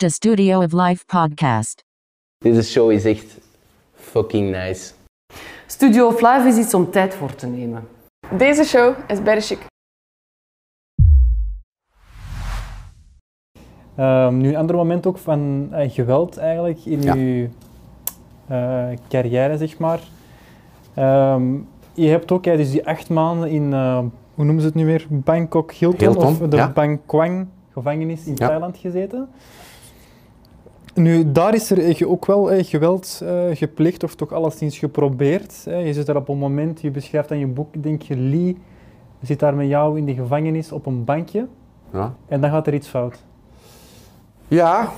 The Studio of Life podcast. Deze show is echt fucking nice. Studio of Life is iets om tijd voor te nemen. Deze show is bij chic. Ehm, nu, een ander moment ook van eh, geweld eigenlijk in Ja. uw eh, carrière, zeg maar. Ehm, je hebt ook ja, dus die acht maanden in, eh, hoe noemen ze het nu weer, Bangkok Hilton, Hilton, of de ja. Bangkwang gevangenis in Ja. Thailand gezeten. Nu, daar is er eh, ook wel eh, geweld eh, gepleegd, of toch alleszins geprobeerd. Je zit daar op een moment, je beschrijft aan je boek, denk je, Lee zit daar met jou in de gevangenis op een bankje Ja. en dan gaat er iets fout. Ja,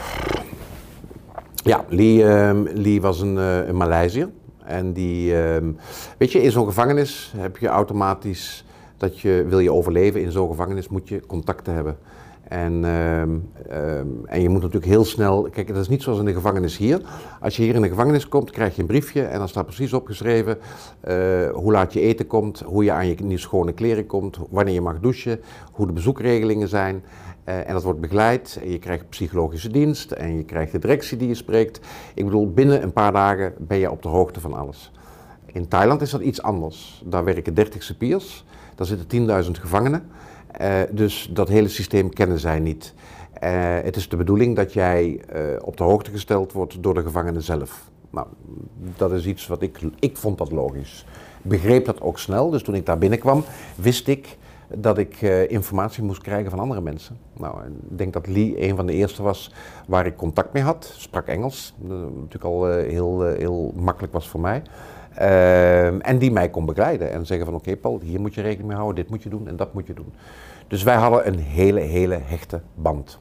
ja Lee, ehm, Lee was een, eh een Maleisiër. En die, ehm, weet je, in zo'n gevangenis heb je automatisch dat je, wil je overleven in zo'n gevangenis, moet je contacten hebben. En, ehm, ehm, en je moet natuurlijk heel snel, kijk, dat is niet zoals in de gevangenis hier. Als je hier in de gevangenis komt, krijg je een briefje en dan staat precies opgeschreven eh, hoe laat je eten komt, hoe je aan je nieuw schone kleren komt, wanneer je mag douchen, hoe de bezoekregelingen zijn. Eh, en dat wordt begeleid en je krijgt psychologische dienst en je krijgt de directie die je spreekt. Ik bedoel, binnen een paar dagen ben je op de hoogte van alles. In Thailand is dat iets anders. Daar werken 30 cipiers, daar zitten 10.000 gevangenen. Eh, dus dat hele systeem kennen zij niet. Eh, het is de bedoeling dat jij eh, op de hoogte gesteld wordt door de gevangenen zelf. Nou, dat is iets wat ik, ik vond dat logisch. Begreep dat ook snel, dus toen ik daar binnenkwam, wist ik dat ik eh, informatie moest krijgen van andere mensen. Nou, ik denk dat Lee een van de eerste was waar ik contact mee had. Sprak Engels, dat natuurlijk al eh, heel, eh, heel makkelijk was voor mij. Ehm, en die mij kon begeleiden en zeggen van oké Paul, hier moet je rekening mee houden, dit moet je doen en dat moet je doen. Dus wij hadden een hele, hele hechte band.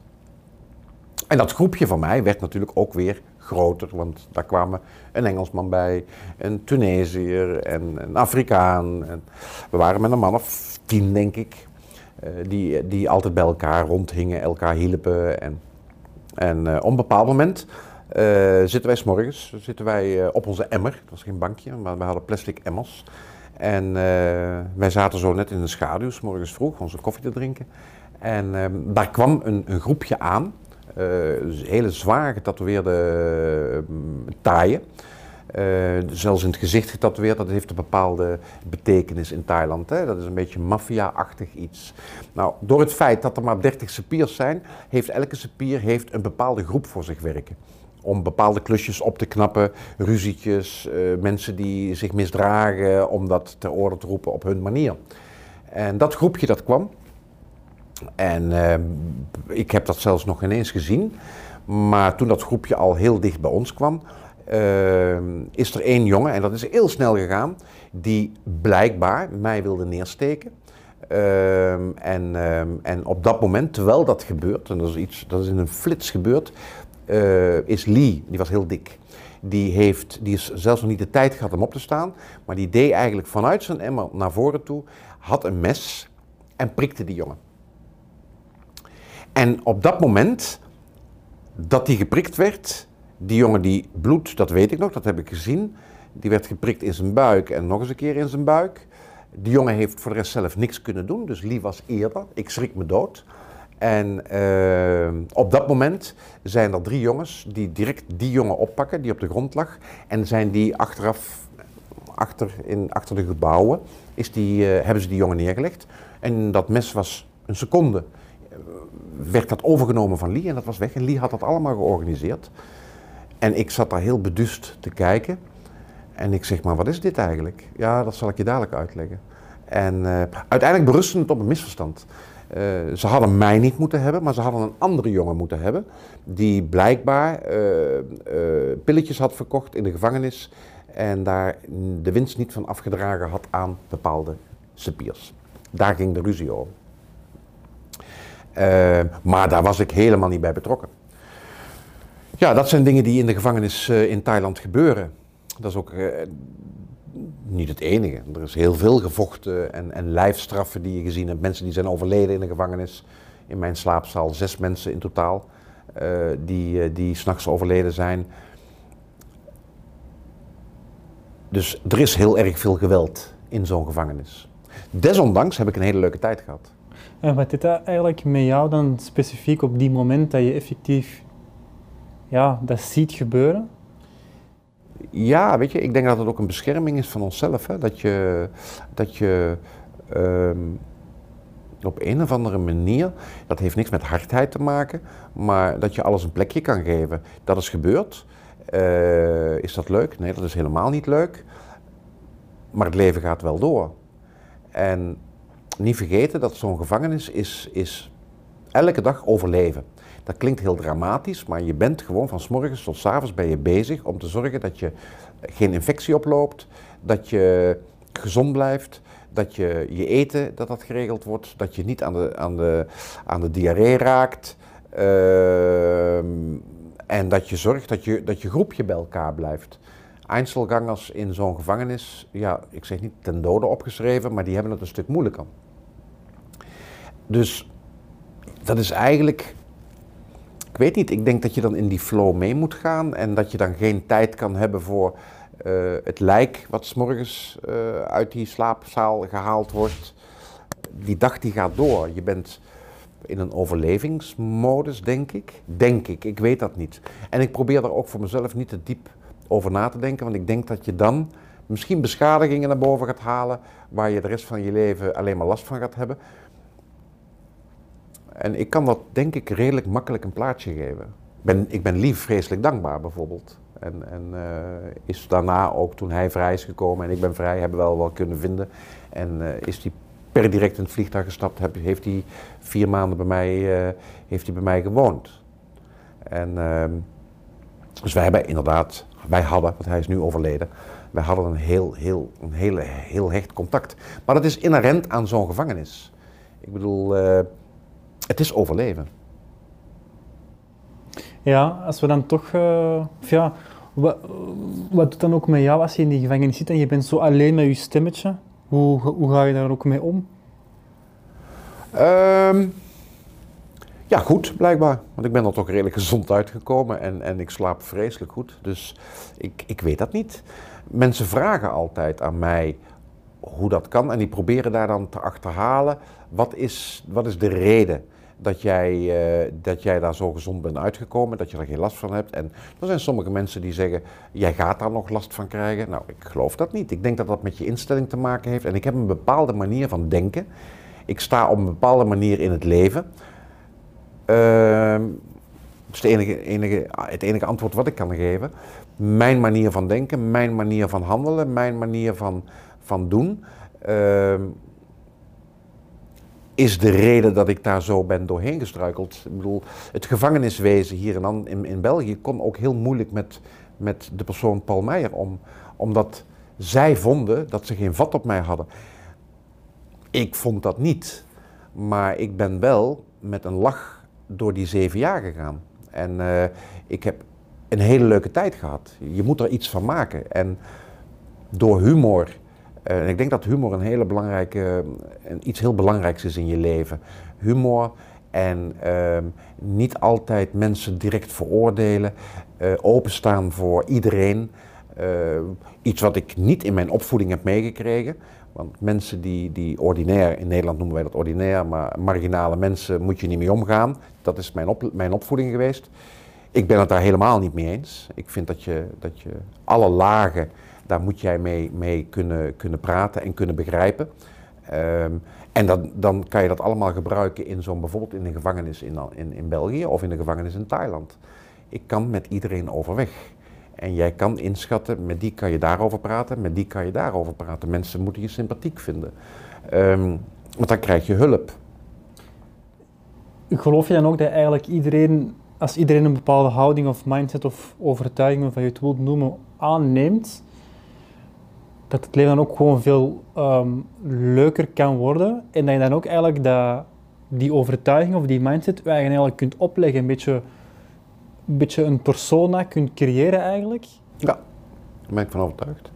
En dat groepje van mij werd natuurlijk ook weer groter, want daar kwamen een Engelsman bij, een Tunesiër en een Afrikaan. We waren met een man of tien, denk ik, eh, die, die altijd bij elkaar rondhingen, elkaar hielpen. En, en eh, op een bepaald moment eh, zitten wij s'morgens zitten wij, op onze emmer, het was geen bankje, maar we hadden plastic emmers. En wij zaten zo net in de schaduw, s morgens vroeg, onze koffie te drinken. En daar kwam een, groepje aan, hele zwaar getatoeëerde uh, taaien. Eh, zelfs in het gezicht getatoeëerd, dat heeft een bepaalde betekenis in Thailand. Hè? Dat is een beetje maffia-achtig iets. Nou, door het feit dat er maar 30 cipiers zijn, heeft elke cipier heeft een bepaalde groep voor zich werken. Om bepaalde klusjes op te knappen, ruzietjes, eh, mensen die zich misdragen, om dat ter orde te roepen op hun manier. En dat groepje dat kwam, en eh, ik heb dat zelfs nog ineens gezien. Maar toen dat groepje al heel dicht bij ons kwam, eh, is er één jongen, en dat is heel snel gegaan, die blijkbaar mij wilde neersteken. Eh, en, en op dat moment, terwijl dat gebeurt, en dat is, iets, dat is in een flits gebeurd, eh, is Lee, die was heel dik. Die, heeft, die is zelfs nog niet de tijd gehad om op te staan, maar die deed eigenlijk vanuit zijn emmer naar voren toe, had een mes en prikte die jongen. En op dat moment dat die geprikt werd, die jongen die bloed, dat weet ik nog, dat heb ik gezien. Die werd geprikt in zijn buik en nog eens een keer in zijn buik. Die jongen heeft voor de rest zelf niks kunnen doen, dus Lee was eerder. Ik schrik me dood. En eh, op dat moment zijn er drie jongens die direct die jongen oppakken, die op de grond lag. En zijn die achteraf, achter, in, achter de gebouwen, is die, eh, hebben ze die jongen neergelegd. En dat mes was een seconde werd dat overgenomen van Lee en dat was weg. En Lee had dat allemaal georganiseerd. En ik zat daar heel beduust te kijken. En ik zeg maar, wat is dit eigenlijk? Ja, dat zal ik je dadelijk uitleggen. En eh, uiteindelijk berustte het op een misverstand. Eh, ze hadden mij niet moeten hebben, maar ze hadden een andere jongen moeten hebben. Die blijkbaar eh, pilletjes had verkocht in de gevangenis. En daar de winst niet van afgedragen had aan bepaalde cipiers. Daar ging de ruzie over. Uh, maar daar was ik helemaal niet bij betrokken. Ja, dat zijn dingen die in de gevangenis uh, in Thailand gebeuren. Dat is ook uh, niet het enige. Er is heel veel gevochten en, en lijfstraffen die je gezien hebt. Mensen die zijn overleden in de gevangenis. In mijn slaapzaal zes mensen in totaal die, die s'nachts overleden zijn. Dus er is heel erg veel geweld in zo'n gevangenis. Desondanks heb ik een hele leuke tijd gehad. En wat deed dat eigenlijk met jou dan specifiek op die moment dat je effectief ja, dat ziet gebeuren? Ja, weet je, ik denk dat het ook een bescherming is van onszelf. Hè? Dat je, dat je ehm, op een of andere manier, dat heeft niks met hardheid te maken, maar dat je alles een plekje kan geven. Dat is gebeurd. Eh, is dat leuk? Nee, dat is helemaal niet leuk. Maar het leven gaat wel door. En niet vergeten dat zo'n gevangenis is, is elke dag overleven. Dat klinkt heel dramatisch, maar je bent gewoon van s morgens tot s avonds je bezig om te zorgen dat je geen infectie oploopt, dat je gezond blijft, dat je je eten dat dat geregeld wordt, dat je niet aan de, aan de, aan de diarree raakt. Ehm, en dat je zorgt dat je, dat je groepje bij elkaar blijft. Einzelgangers in zo'n gevangenis, ja, ik zeg niet ten dode opgeschreven, maar die hebben het een stuk moeilijker. Dus dat is eigenlijk, ik weet niet, ik denk dat je dan in die flow mee moet gaan en dat je dan geen tijd kan hebben voor eh, het lijk wat s'morgens uh, uit die slaapzaal gehaald wordt. Die dag die gaat door. Je bent in een overlevingsmodus, denk ik. Denk ik, ik weet dat niet. En ik probeer daar ook voor mezelf niet te diep over na te denken, want ik denk dat je dan misschien beschadigingen naar boven gaat halen waar je de rest van je leven alleen maar last van gaat hebben. En ik kan dat denk ik redelijk makkelijk een plaatsje geven. Ik ben, ik ben lief vreselijk dankbaar bijvoorbeeld. En, en uh, is daarna ook toen hij vrij is gekomen en ik ben vrij, hebben we wel wel kunnen vinden. En uh, is hij per direct in het vliegtuig gestapt, heb, heeft hij vier maanden bij mij, uh, heeft hij bij mij gewoond. En ehm, dus wij hebben inderdaad, wij hadden, want hij is nu overleden, wij hadden een heel, heel, een hele, heel hecht contact. Maar dat is inherent aan zo'n gevangenis. Ik bedoel, het is overleven. Ja, als we dan toch, uh, ja, wat, wat doet dan ook met jou als je in die gevangenis zit en je bent zo alleen met je stemmetje? Hoe, hoe ga je daar ook mee om? Um, ja, goed, blijkbaar. Want ik ben er toch redelijk gezond uitgekomen en, en ik slaap vreselijk goed. Dus ik, ik weet dat niet. Mensen vragen altijd aan mij hoe dat kan en die proberen daar dan te achterhalen. Wat is, wat is de reden dat jij, uh, dat jij daar zo gezond bent uitgekomen, dat je er geen last van hebt. En er zijn sommige mensen die zeggen, jij gaat daar nog last van krijgen. Nou, ik geloof dat niet. Ik denk dat dat met je instelling te maken heeft. En ik heb een bepaalde manier van denken. Ik sta op een bepaalde manier in het leven. Uh, dat is enige, het enige antwoord wat ik kan geven. Mijn manier van denken, mijn manier van handelen, mijn manier van, van doen. Uh, is de reden dat ik daar zo ben doorheen gestruikeld. Ik bedoel, het gevangeniswezen hier in, in, in België kon ook heel moeilijk met, met de persoon Paul Meijer om, omdat zij vonden dat ze geen vat op mij hadden. Ik vond dat niet, maar ik ben wel met een lach door die zeven jaar gegaan. En uh, ik heb een hele leuke tijd gehad. Je moet er iets van maken. En door humor en ik denk dat humor een hele belangrijke, een, iets heel belangrijks is in je leven. Humor en uh, niet altijd mensen direct veroordelen, uh, openstaan voor iedereen. Iets wat ik niet in mijn opvoeding heb meegekregen. Want mensen die, die ordinair, in Nederland noemen wij dat ordinair, maar marginale mensen moet je niet mee omgaan. Dat is mijn, op, mijn opvoeding geweest. Ik ben het daar helemaal niet mee eens. Ik vind dat je, dat je alle lagen daar moet jij mee, mee kunnen, kunnen praten en kunnen begrijpen. Um, en dan, dan kan je dat allemaal gebruiken in zo'n bijvoorbeeld in een gevangenis in, in, in België of in een gevangenis in Thailand. Ik kan met iedereen overweg. En jij kan inschatten, met die kan je daarover praten, met die kan je daarover praten. Mensen moeten je sympathiek vinden. Um, want dan krijg je hulp. Geloof je dan ook dat eigenlijk iedereen, als iedereen een bepaalde houding of mindset of overtuiging, van je het wilt noemen, aanneemt, dat het leven dan ook gewoon veel um, leuker kan worden. En dat je dan ook eigenlijk dat, die overtuiging of die mindset eigenlijk kunt opleggen. Een beetje, een beetje een persona kunt creëren eigenlijk. Ja, daar ben ik van overtuigd.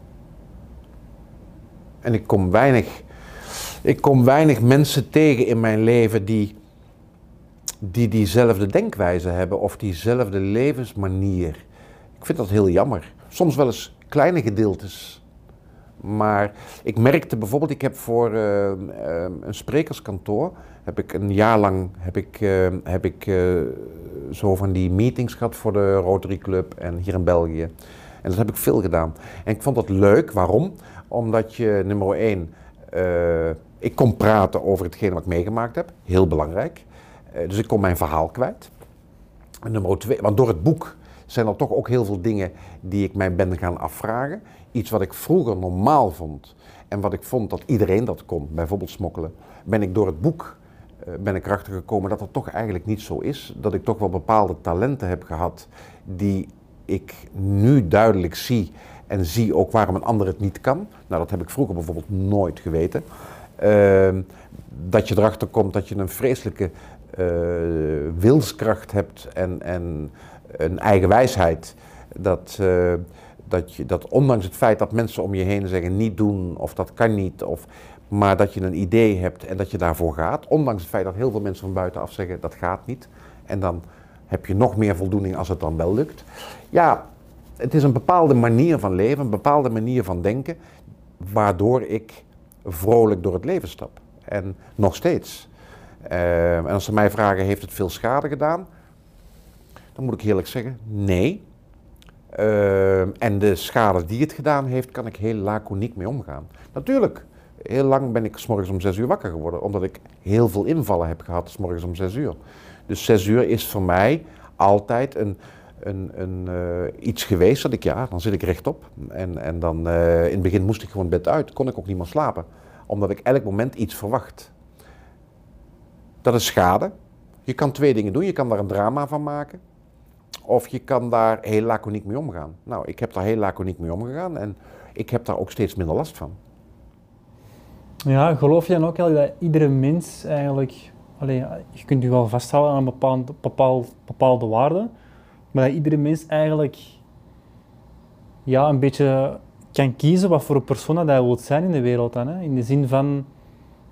En ik kom weinig, ik kom weinig mensen tegen in mijn leven die, die diezelfde denkwijze hebben of diezelfde levensmanier. Ik vind dat heel jammer. Soms wel eens kleine gedeeltes Maar ik merkte bijvoorbeeld, ik heb voor eh, eh, een sprekerskantoor, heb ik een jaar lang heb ik, eh, heb ik eh, zo van die meetings gehad voor de Rotary Club en hier in België. En dat heb ik veel gedaan. En ik vond dat leuk, waarom? Omdat je, nummer één, eh, ik kon praten over hetgeen wat ik meegemaakt heb, heel belangrijk. Eh, dus ik kon mijn verhaal kwijt. Nummer twee, want door het boek zijn er toch ook heel veel dingen die ik mij ben gaan afvragen. Iets wat ik vroeger normaal vond en wat ik vond dat iedereen dat kon, bijvoorbeeld smokkelen, ben ik door het boek eh, ben ik erachter gekomen dat dat toch eigenlijk niet zo is. Dat ik toch wel bepaalde talenten heb gehad die ik nu duidelijk zie en zie ook waarom een ander het niet kan. Nou, dat heb ik vroeger bijvoorbeeld nooit geweten. Ehm, dat je erachter komt dat je een vreselijke eh, wilskracht hebt en, en een eigen wijsheid. Dat, eh, dat, je, dat ondanks het feit dat mensen om je heen zeggen niet doen of dat kan niet, of, maar dat je een idee hebt en dat je daarvoor gaat. Ondanks het feit dat heel veel mensen van buitenaf zeggen dat gaat niet. En dan heb je nog meer voldoening als het dan wel lukt. Ja, het is een bepaalde manier van leven, een bepaalde manier van denken, waardoor ik vrolijk door het leven stap. En nog steeds. Eh, en als ze mij vragen, heeft het veel schade gedaan? Dan moet ik eerlijk zeggen, nee. Eh, en de schade die het gedaan heeft, kan ik heel laconiek mee omgaan. Natuurlijk, heel lang ben ik morgens om zes uur wakker geworden, omdat ik heel veel invallen heb gehad s morgens om zes uur. Dus zes uur is voor mij altijd een, een, een, eh, iets geweest dat ik, ja, dan zit ik rechtop. En, en dan, eh, in het begin moest ik gewoon bed uit, kon ik ook niet meer slapen. Omdat ik elk moment iets verwacht. Dat is schade. Je kan twee dingen doen. Je kan daar een drama van maken. Of je kan daar heel laconiek mee omgaan. Nou, ik heb daar heel laconiek mee omgegaan en ik heb daar ook steeds minder last van. Ja, geloof je dan ook dat iedere mens eigenlijk, allee, je kunt je wel vasthouden aan een bepaald, bepaald, bepaalde waarde, maar dat iedere mens eigenlijk ja, een beetje kan kiezen wat voor een persoon dat hij wil zijn in de wereld dan. Hè? In de zin van,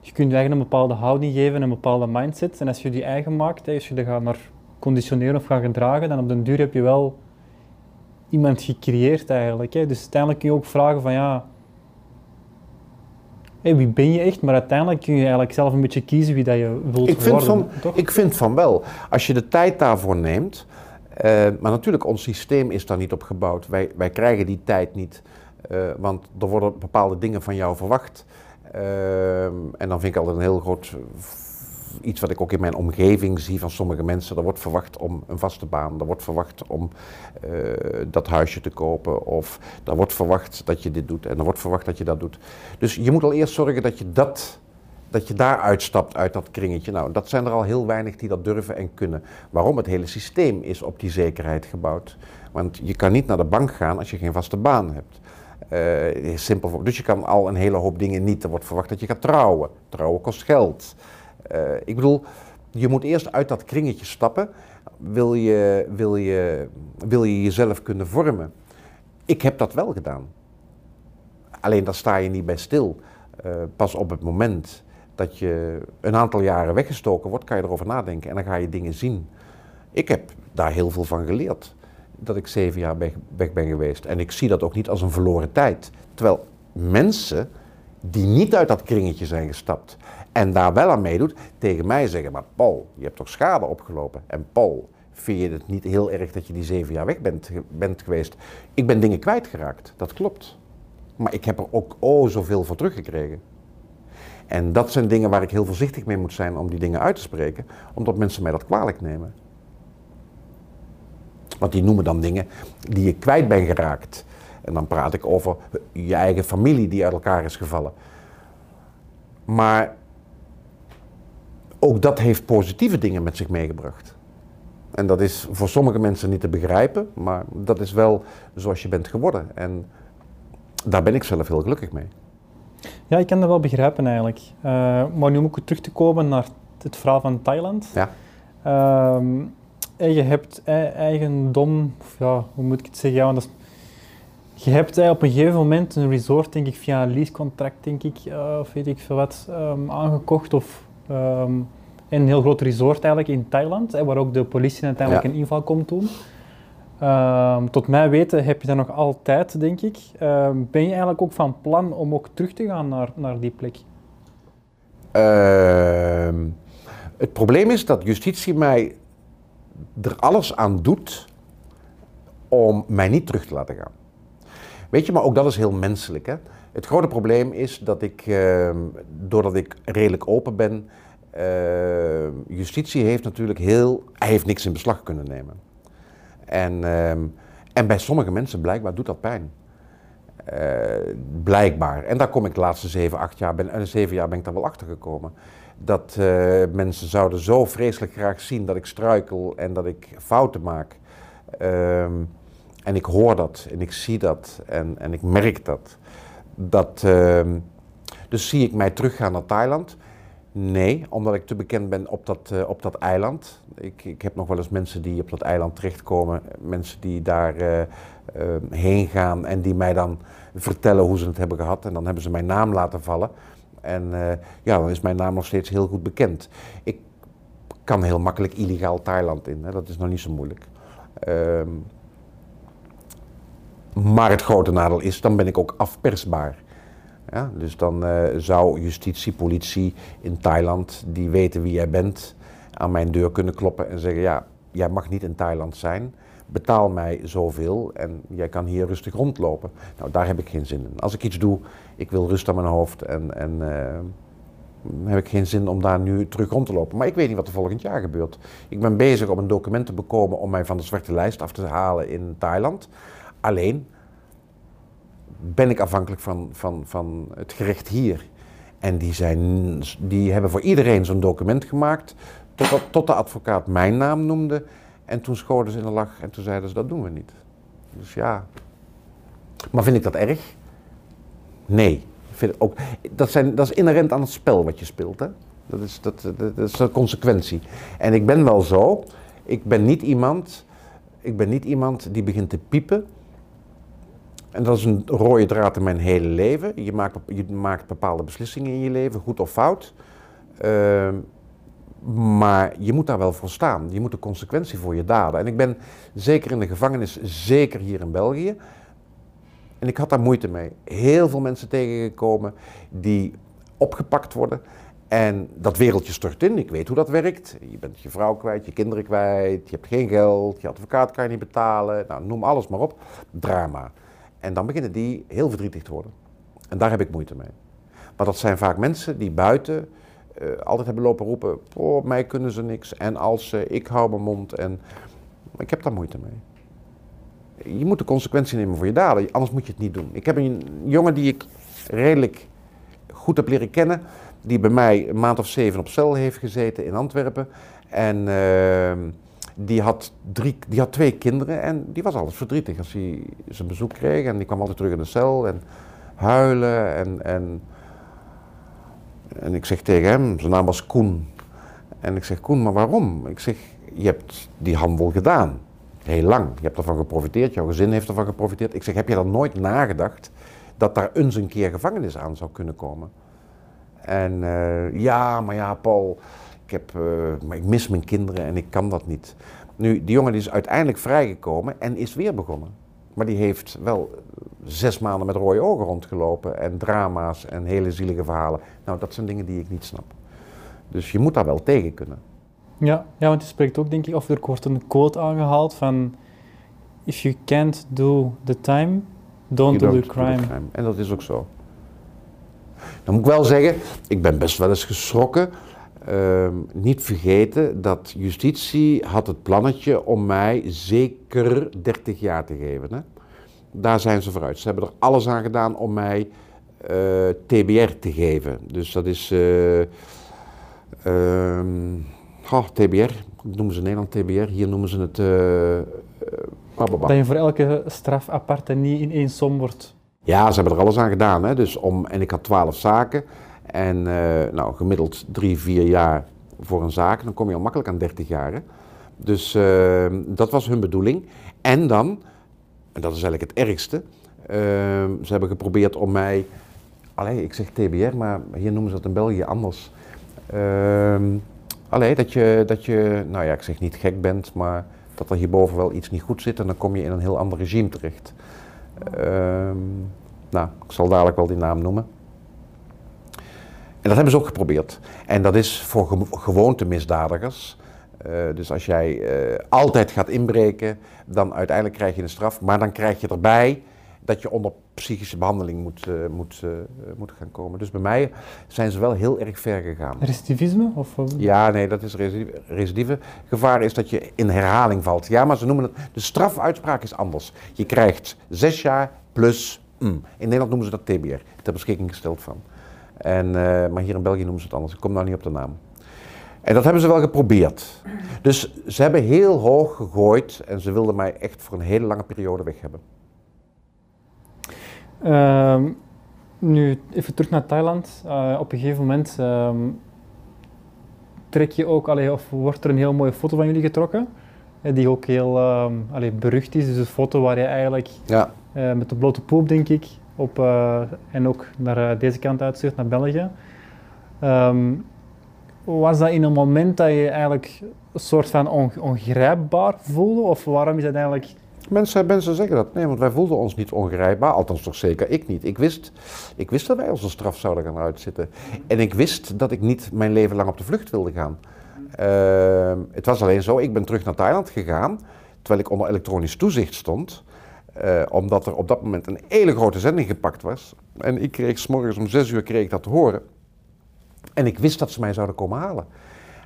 je kunt je eigen een bepaalde houding geven, een bepaalde mindset. En als je die eigen maakt, als je dat gaat naar conditioneren of gaat gedragen, dan op den duur heb je wel iemand gecreëerd eigenlijk. Hè? Dus uiteindelijk kun je ook vragen van ja, hé, wie ben je echt? Maar uiteindelijk kun je eigenlijk zelf een beetje kiezen wie dat je wilt Ik vind, worden. van, toch? ik vind van wel. Als je de tijd daarvoor neemt. eh, maar natuurlijk, ons systeem is daar niet op gebouwd. Wij, wij krijgen die tijd niet. eh, want er worden bepaalde dingen van jou verwacht. Ehm, en dan vind ik altijd een heel groot iets wat ik ook in mijn omgeving zie van sommige mensen. Er wordt verwacht om een vaste baan. Er wordt verwacht om eh, dat huisje te kopen. Of er wordt verwacht dat je dit doet. En er wordt verwacht dat je dat doet. Dus je moet al eerst zorgen dat je dat dat je daar uitstapt uit dat kringetje. Nou, dat zijn er al heel weinig die dat durven en kunnen. Waarom? Het hele systeem is op die zekerheid gebouwd. Want je kan niet naar de bank gaan als je geen vaste baan hebt. Eh, simpel. Dus je kan al een hele hoop dingen niet. Er wordt verwacht dat je gaat trouwen. Trouwen kost geld. Eh, ik bedoel, je moet eerst uit dat kringetje stappen. Wil je, wil, je, wil je jezelf kunnen vormen? Ik heb dat wel gedaan. Alleen daar sta je niet bij stil. Eh, pas op het moment dat je een aantal jaren weggestoken wordt, kan je erover nadenken en dan ga je dingen zien. Ik heb daar heel veel van geleerd. Dat ik zeven jaar weg, weg ben geweest. En ik zie dat ook niet als een verloren tijd. Terwijl mensen die niet uit dat kringetje zijn gestapt en daar wel aan meedoet, tegen mij zeggen: Maar Paul, je hebt toch schade opgelopen? En Paul, vind je het niet heel erg dat je die zeven jaar weg bent, bent geweest? Ik ben dingen kwijtgeraakt, dat klopt. Maar ik heb er ook oh zoveel voor teruggekregen. En dat zijn dingen waar ik heel voorzichtig mee moet zijn om die dingen uit te spreken, omdat mensen mij dat kwalijk nemen. Want die noemen dan dingen die je kwijt bent geraakt. En dan praat ik over je eigen familie die uit elkaar is gevallen. Maar ook dat heeft positieve dingen met zich meegebracht. En dat is voor sommige mensen niet te begrijpen, maar dat is wel zoals je bent geworden. En daar ben ik zelf heel gelukkig mee. Ja, ik kan dat wel begrijpen eigenlijk. Eh, maar nu om ook terug te komen naar het verhaal van Thailand. Ja. En je hebt eigendom, of ja, hoe moet ik het zeggen? Ja, want dat is, je hebt op een gegeven moment een resort, denk ik, via een leasecontract, denk ik, eh, of weet ik veel wat, ehm, aangekocht. Of ehm, een heel groot resort eigenlijk in Thailand, hè, waar ook de politie uiteindelijk Ja. een inval komt doen. Ehm, tot mijn weten heb je dat nog altijd, denk ik. Ehm, ben je eigenlijk ook van plan om ook terug te gaan naar, naar die plek? Het probleem is dat justitie mij er alles aan doet om mij niet terug te laten gaan. Weet je, maar ook dat is heel menselijk. Hè? Het grote probleem is dat ik, ehm, doordat ik redelijk open ben, ehm, justitie heeft natuurlijk heel, hij heeft niks in beslag kunnen nemen. En, ehm, en bij sommige mensen blijkbaar doet dat pijn. Eh, blijkbaar. En daar kom ik de laatste zeven, acht jaar, ben, en zeven jaar ben ik daar wel achter gekomen. Dat eh, mensen zouden zo vreselijk graag zien dat ik struikel en dat ik fouten maak. En ik hoor dat en ik zie dat en, en ik merk dat. Dat ehm, dus zie ik mij teruggaan naar Thailand? Nee, omdat ik te bekend ben op dat, eh, op dat eiland. Ik, ik heb nog wel eens mensen die op dat eiland terechtkomen, mensen die daar eh, eh, heen gaan en die mij dan vertellen hoe ze het hebben gehad. En dan hebben ze mijn naam laten vallen. En ja, dan is mijn naam nog steeds heel goed bekend. Ik kan heel makkelijk illegaal Thailand in, hè? dat is nog niet zo moeilijk. Maar het grote nadeel is, dan ben ik ook afpersbaar. Ja, dus dan uh, zou justitie, politie in Thailand, die weten wie jij bent, aan mijn deur kunnen kloppen en zeggen: Ja, jij mag niet in Thailand zijn. Betaal mij zoveel en jij kan hier rustig rondlopen. Nou, daar heb ik geen zin in. Als ik iets doe, ik wil rust aan mijn hoofd en, en uh, heb ik geen zin om daar nu terug rond te lopen. Maar ik weet niet wat er volgend jaar gebeurt. Ik ben bezig om een document te bekomen om mij van de zwarte lijst af te halen in Thailand. Alleen ben ik afhankelijk van, van, van het gerecht hier. En die, zijn, die hebben voor iedereen zo'n document gemaakt, tot, tot de advocaat mijn naam noemde. En toen schoten ze in de lach en toen zeiden ze, dat doen we niet. Dus ja. Maar vind ik dat erg? Nee. Vind ook, dat, zijn, dat is inherent aan het spel wat je speelt. Hè? Dat, is, dat, dat is een consequentie. En ik ben wel zo, ik ben niet iemand, ik ben niet iemand die begint te piepen en dat is een rode draad in mijn hele leven. Je maakt, je maakt bepaalde beslissingen in je leven, goed of fout. Ehm, maar je moet daar wel voor staan. Je moet de consequentie voor je daden. En ik ben zeker in de gevangenis, zeker hier in België. En ik had daar moeite mee. Heel veel mensen tegengekomen die opgepakt worden. En dat wereldje stort in. Ik weet hoe dat werkt. Je bent je vrouw kwijt, je kinderen kwijt, je hebt geen geld, je advocaat kan je niet betalen. Nou, noem alles maar op. Drama. En dan beginnen die heel verdrietig te worden. En daar heb ik moeite mee. Maar dat zijn vaak mensen die buiten uh, altijd hebben lopen roepen: oh, mij kunnen ze niks. En als ze, ik hou mijn mond. En ik heb daar moeite mee. Je moet de consequentie nemen voor je daden, anders moet je het niet doen. Ik heb een jongen die ik redelijk goed heb leren kennen, die bij mij een maand of zeven op cel heeft gezeten in Antwerpen. En. Uh, die had, drie, die had twee kinderen en die was alles verdrietig als hij zijn bezoek kreeg. En die kwam altijd terug in de cel en huilen. En, en, en ik zeg tegen hem, zijn naam was Koen. En ik zeg, Koen, maar waarom? Ik zeg, je hebt die handel gedaan. Heel lang. Je hebt ervan geprofiteerd, jouw gezin heeft ervan geprofiteerd. Ik zeg, heb je dan nooit nagedacht dat daar eens een keer gevangenis aan zou kunnen komen? En uh, ja, maar ja, Paul, ik, heb, uh, maar ik mis mijn kinderen en ik kan dat niet. Nu, die jongen is uiteindelijk vrijgekomen en is weer begonnen. Maar die heeft wel zes maanden met rode ogen rondgelopen en drama's en hele zielige verhalen. Nou, dat zijn dingen die ik niet snap. Dus je moet daar wel tegen kunnen. Ja, ja want je spreekt ook, denk ik, of er wordt een quote aangehaald van... If you can't do the time, don't, do, the crime. the crime. En dat is ook zo. Dan moet ik wel zeggen, ik ben best wel eens geschrokken uh, niet vergeten dat justitie had het plannetje om mij zeker 30 jaar te geven. Hè? Daar zijn ze vooruit. Ze hebben er alles aan gedaan om mij uh, eh, TBR te geven. Dus dat is uh, oh, TBR, noemen ze in Nederland TBR, hier noemen ze het... dat je voor elke straf apart en niet in één som wordt. Ja, ze hebben er alles aan gedaan. Hè? Dus om, en ik had twaalf zaken. En uh, nou, gemiddeld drie, vier jaar voor een zaak, dan kom je al makkelijk aan 30 jaar. Hè? Dus uh, dat was hun bedoeling. En dan, en dat is eigenlijk het ergste, uh, ze hebben geprobeerd om mij, allee, ik zeg TBR, maar hier noemen ze dat in België anders. Allee, dat je, dat je, nou ja, ik zeg niet gek bent, maar dat er hierboven wel iets niet goed zit en dan kom je in een heel ander regime terecht. Ehm, nou, ik zal dadelijk wel die naam noemen. En dat hebben ze ook geprobeerd. En dat is voor ge gewoontemisdadigers. Uh, dus als jij uh, altijd gaat inbreken, dan uiteindelijk krijg je een straf. Maar dan krijg je erbij dat je onder psychische behandeling moet, uh, moet, moet gaan komen. Dus bij mij zijn ze wel heel erg ver gegaan. Recidivisme? Of, Ja, nee, dat is recidive. recidive. Gevaar is dat je in herhaling valt. Ja, maar ze noemen het. De strafuitspraak is anders. Je krijgt zes jaar plus. Mm. In Nederland noemen ze dat TBR, ter beschikking gesteld van. En, maar hier in België noemen ze het anders. Ik kom nou niet op de naam. En dat hebben ze wel geprobeerd. Dus ze hebben heel hoog gegooid en ze wilden mij echt voor een hele lange periode weg hebben. Uh, nu even terug naar Thailand. Uh, op een gegeven moment uh, trek je ook, allee, of wordt er een heel mooie foto van jullie getrokken, die ook heel ehm, allee, berucht is. Dus een foto waar je eigenlijk ja. Eh, met de blote poep, denk ik, op, eh, en ook naar deze kant uitstuurt, naar België. Um, was dat in een moment dat je eigenlijk een soort van on, ongrijpbaar voelde? Of waarom is dat eigenlijk... Mensen, mensen zeggen dat. Nee, want wij voelden ons niet ongrijpbaar. Althans toch zeker ik niet. Ik wist, ik wist dat wij onze straf zouden gaan uitzitten. En ik wist dat ik niet mijn leven lang op de vlucht wilde gaan. Uh, het was alleen zo, ik ben terug naar Thailand gegaan, terwijl ik onder elektronisch toezicht stond. Uh, omdat er op dat moment een hele grote zending gepakt was. En ik kreeg s morgens om zes uur kreeg ik dat te horen. En ik wist dat ze mij zouden komen halen.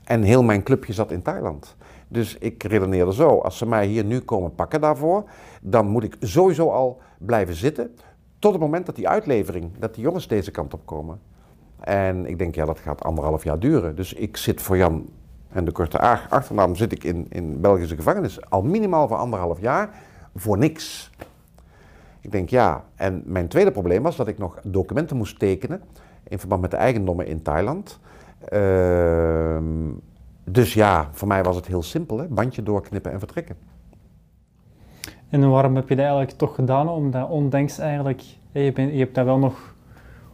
En heel mijn clubje zat in Thailand. Dus ik redeneerde zo, als ze mij hier nu komen pakken daarvoor, dan moet ik sowieso al blijven zitten tot het moment dat die uitlevering, dat die jongens deze kant op komen. En ik denk, ja, dat gaat anderhalf jaar duren. Dus ik zit voor Jan en de Korte achternaam zit ik in, in Belgische gevangenis al minimaal voor anderhalf jaar voor niks. Ik denk, ja, en mijn tweede probleem was dat ik nog documenten moest tekenen in verband met de eigendommen in Thailand. Uh, dus ja, voor mij was het heel simpel, hè? bandje doorknippen en vertrekken. En waarom heb je dat eigenlijk toch gedaan? Omdat ondanks eigenlijk, je, bent, je hebt daar wel nog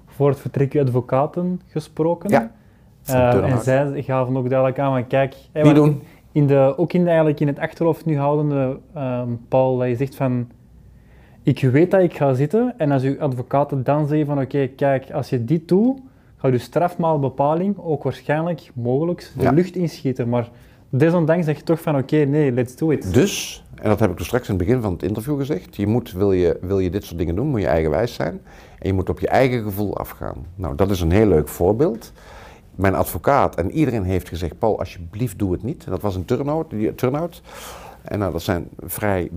voor het vertrek je advocaten gesproken. Ja. Uh, en zij gaven ook duidelijk aan van kijk, hey, doen. In de, ook in eigenlijk in het achterhoofd nu houdende, um, Paul, dat je zegt van ik weet dat ik ga zitten en als uw advocaten dan zeggen van oké, kijk, als je dit doet, gaat je strafmaalbepaling ook waarschijnlijk mogelijk de lucht inschieten. Maar desondanks zeg je toch van oké, nee, let's do it. Dus, en dat heb ik dus straks in het begin van het interview gezegd, je moet, wil je, wil je dit soort dingen doen, moet je eigenwijs zijn en je moet op je eigen gevoel afgaan. Nou, dat is een heel leuk voorbeeld. Mijn advocaat en iedereen heeft gezegd, Paul, alsjeblieft doe het niet. dat was een turnout. turnout. En nou, dat zijn vrij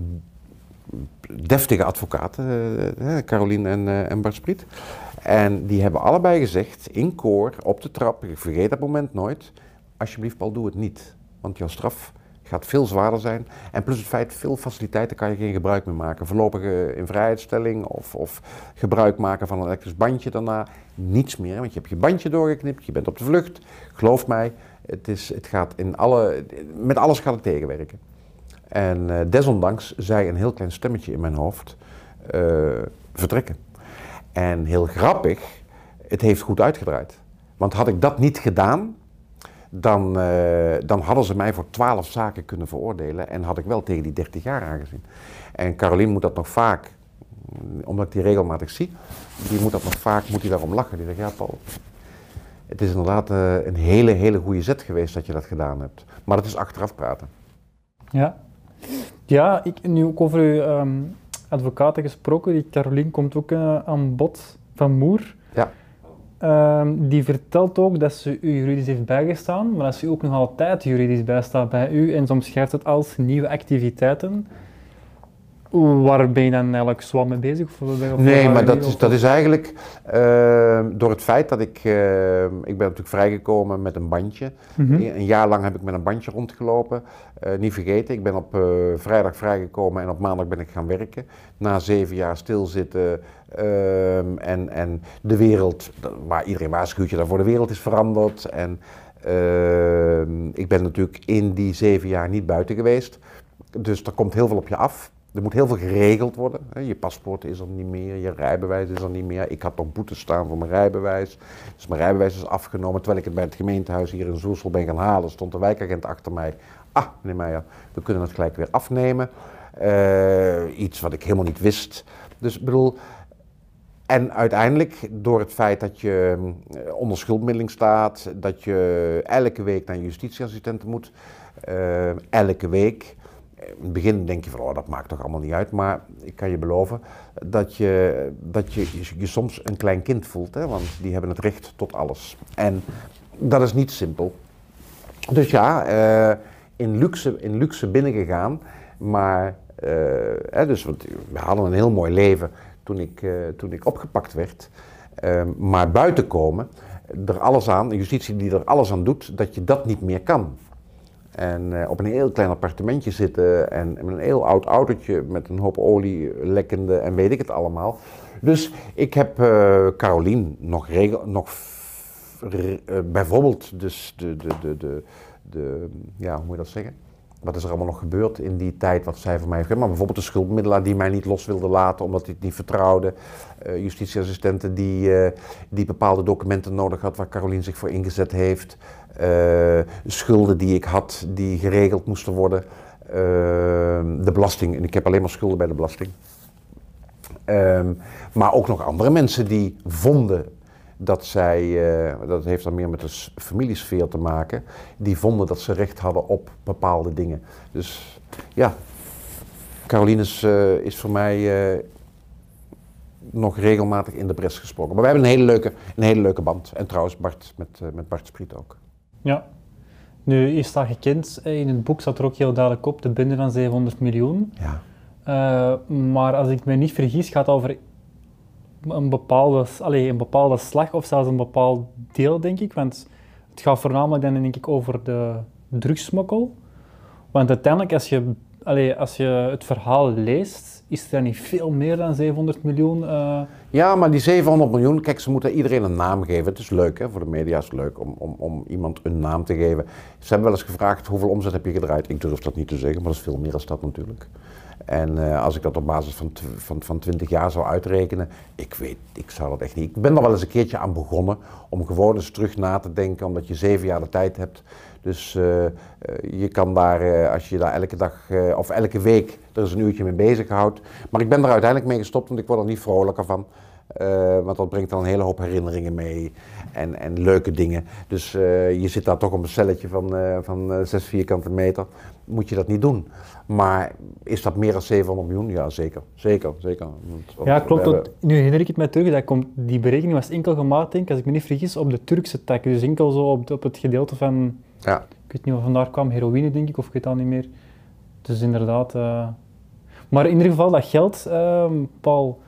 deftige advocaten, uh, Caroline en, en Bart Spriet. En die hebben allebei gezegd, in koor, op de trap, ik vergeet dat moment nooit, alsjeblieft Paul, doe het niet. Want jouw straf gaat veel zwaarder zijn. En plus het feit, veel faciliteiten kan je geen gebruik meer maken. Voorlopige invrijheidstelling of, of gebruik maken van een elektrisch bandje daarna. Niets meer, want je hebt je bandje doorgeknipt, je bent op de vlucht. Geloof mij, het, is, het gaat in alle, met alles gaat het tegenwerken. En uh, desondanks zei een heel klein stemmetje in mijn hoofd: uh, vertrekken. En heel grappig, het heeft goed uitgedraaid. Want had ik dat niet gedaan, dan, uh, dan hadden ze mij voor twaalf zaken kunnen veroordelen. En had ik wel tegen die 30 jaar aangezien. En Caroline moet dat nog vaak, omdat ik die regelmatig zie, die moet dat nog vaak, moet die daarom lachen. Die zegt, ja Paul, het is inderdaad een hele, hele goede zet geweest dat je dat gedaan hebt. Maar het is achteraf praten. Ja, ja, ik nu ook over uw um, advocaten gesproken. Die Caroline komt ook uh, aan bod van Moer. Ja. Um, die vertelt ook dat ze u juridisch heeft bijgestaan, maar dat ze ook nog altijd juridisch bijstaat bij u en soms schrijft het als nieuwe activiteiten. Waar ben je dan eigenlijk zwaar mee bezig? Of, of nee, maar dat is, dat is eigenlijk uh, door het feit dat ik... Uh, ik ben natuurlijk vrijgekomen met een bandje. Mm -hmm. Een jaar lang heb ik met een bandje rondgelopen. Uh, niet vergeten, ik ben op vrijdag vrijgekomen en op maandag ben ik gaan werken. Na zeven jaar stilzitten ehm, en, en de wereld... Waar iedereen waarschuwt je daarvoor, de wereld is veranderd. En ehm, ik ben natuurlijk in die zeven jaar niet buiten geweest. Dus er komt heel veel op je af. Er moet heel veel geregeld worden. Je paspoort is er niet meer, je rijbewijs is er niet meer. Ik had nog boetes staan voor mijn rijbewijs. Dus mijn rijbewijs is afgenomen. Terwijl ik het bij het gemeentehuis hier in Zoersel ben gaan halen, stond de wijkagent achter mij. ah, meneer Meijer, we kunnen het gelijk weer afnemen. Eh, iets wat ik helemaal niet wist. Dus bedoel, en uiteindelijk, door het feit dat je eh, onder schuldmiddeling staat, dat je elke week naar justitieassistenten moet, eh, elke week. In het begin denk je van, oh, dat maakt toch allemaal niet uit. Maar ik kan je beloven dat je dat je, je soms een klein kind voelt. Hè? Want die hebben het recht tot alles. En dat is niet simpel. Dus ja, eh, in, luxe, in luxe binnengegaan. Maar, eh, hè, dus, we hadden een heel mooi leven toen ik, eh, toen ik opgepakt werd. Eh, maar buiten komen, er alles aan, justitie die er alles aan doet, dat je dat niet meer kan. En eh, op een heel klein appartementje zitten en met een heel oud autootje met een hoop olie lekkende en weet ik het allemaal. Dus ik heb eh Carolien nog, regel, nog eh, bijvoorbeeld dus de, de, de, de, de, ja, hoe moet je dat zeggen? Wat is er allemaal nog gebeurd in die tijd wat zij voor mij heeft gedaan? Maar bijvoorbeeld de schuldmiddelaar die mij niet los wilde laten omdat hij het niet vertrouwde. Eh, justitieassistenten die, eh, die bepaalde documenten nodig had waar Carolien zich voor ingezet heeft. Eh, schulden die ik had die geregeld moesten worden. De belasting, en ik heb alleen maar schulden bij de belasting. Ehm, maar ook nog andere mensen die vonden dat zij, eh, dat heeft dan meer met de familiesfeer te maken, die vonden dat ze recht hadden op bepaalde dingen. Dus ja, Caroline is, eh, is voor mij eh, nog regelmatig in de bres gesproken. Maar we hebben een hele leuke, een hele leuke band. En trouwens Bart, met, met Bart Spriet ook. Ja. Nu, je staat gekend. In het boek staat er ook heel duidelijk op, de binden van 700 miljoen. Ja. Maar als ik me niet vergis, gaat het over een bepaalde, allee, een bepaalde slag of zelfs een bepaald deel, denk ik. Want het gaat voornamelijk dan, denk ik, over de drugsmokkel. Want uiteindelijk, als je, allee, als je het verhaal leest, is er niet veel meer dan 700 miljoen. eh, Ja, maar die 700 miljoen, kijk, ze moeten iedereen een naam geven. Het is leuk, hè? voor de media is het leuk om, om, om iemand een naam te geven. Ze hebben wel eens gevraagd, hoeveel omzet heb je gedraaid? Ik durf dat niet te zeggen, maar dat is veel meer dan dat natuurlijk. En eh, als ik dat op basis van, van, van 20 jaar zou uitrekenen, ik weet, ik zou dat echt niet. Ik ben er wel eens een keertje aan begonnen om gewoon eens terug na te denken, omdat je zeven jaar de tijd hebt. Dus eh, eh, je kan daar, als je daar elke dag of elke week er eens een uurtje mee bezighoudt. Maar ik ben er uiteindelijk mee gestopt, want ik word er niet vrolijker van. Eh, want dat brengt dan een hele hoop herinneringen mee en, en leuke dingen. Dus eh, je zit daar toch op een celletje van, eh van eh, 6 vierkante meter. Moet je dat niet doen. Maar is dat meer dan 700 miljoen? Ja, zeker. Zeker, zeker. Want- ja, klopt. dat- nu herinner ik het mij terug, dat komt, die berekening was enkel gemaakt, denk ik, als ik me niet vergis, op de Turkse tak. Dus enkel zo op, op het gedeelte van, Ja. ik weet niet wat vandaar kwam, heroïne, denk ik, of ik weet dat niet meer. Dus inderdaad... Maar in ieder geval, dat geld, ehm, Paul,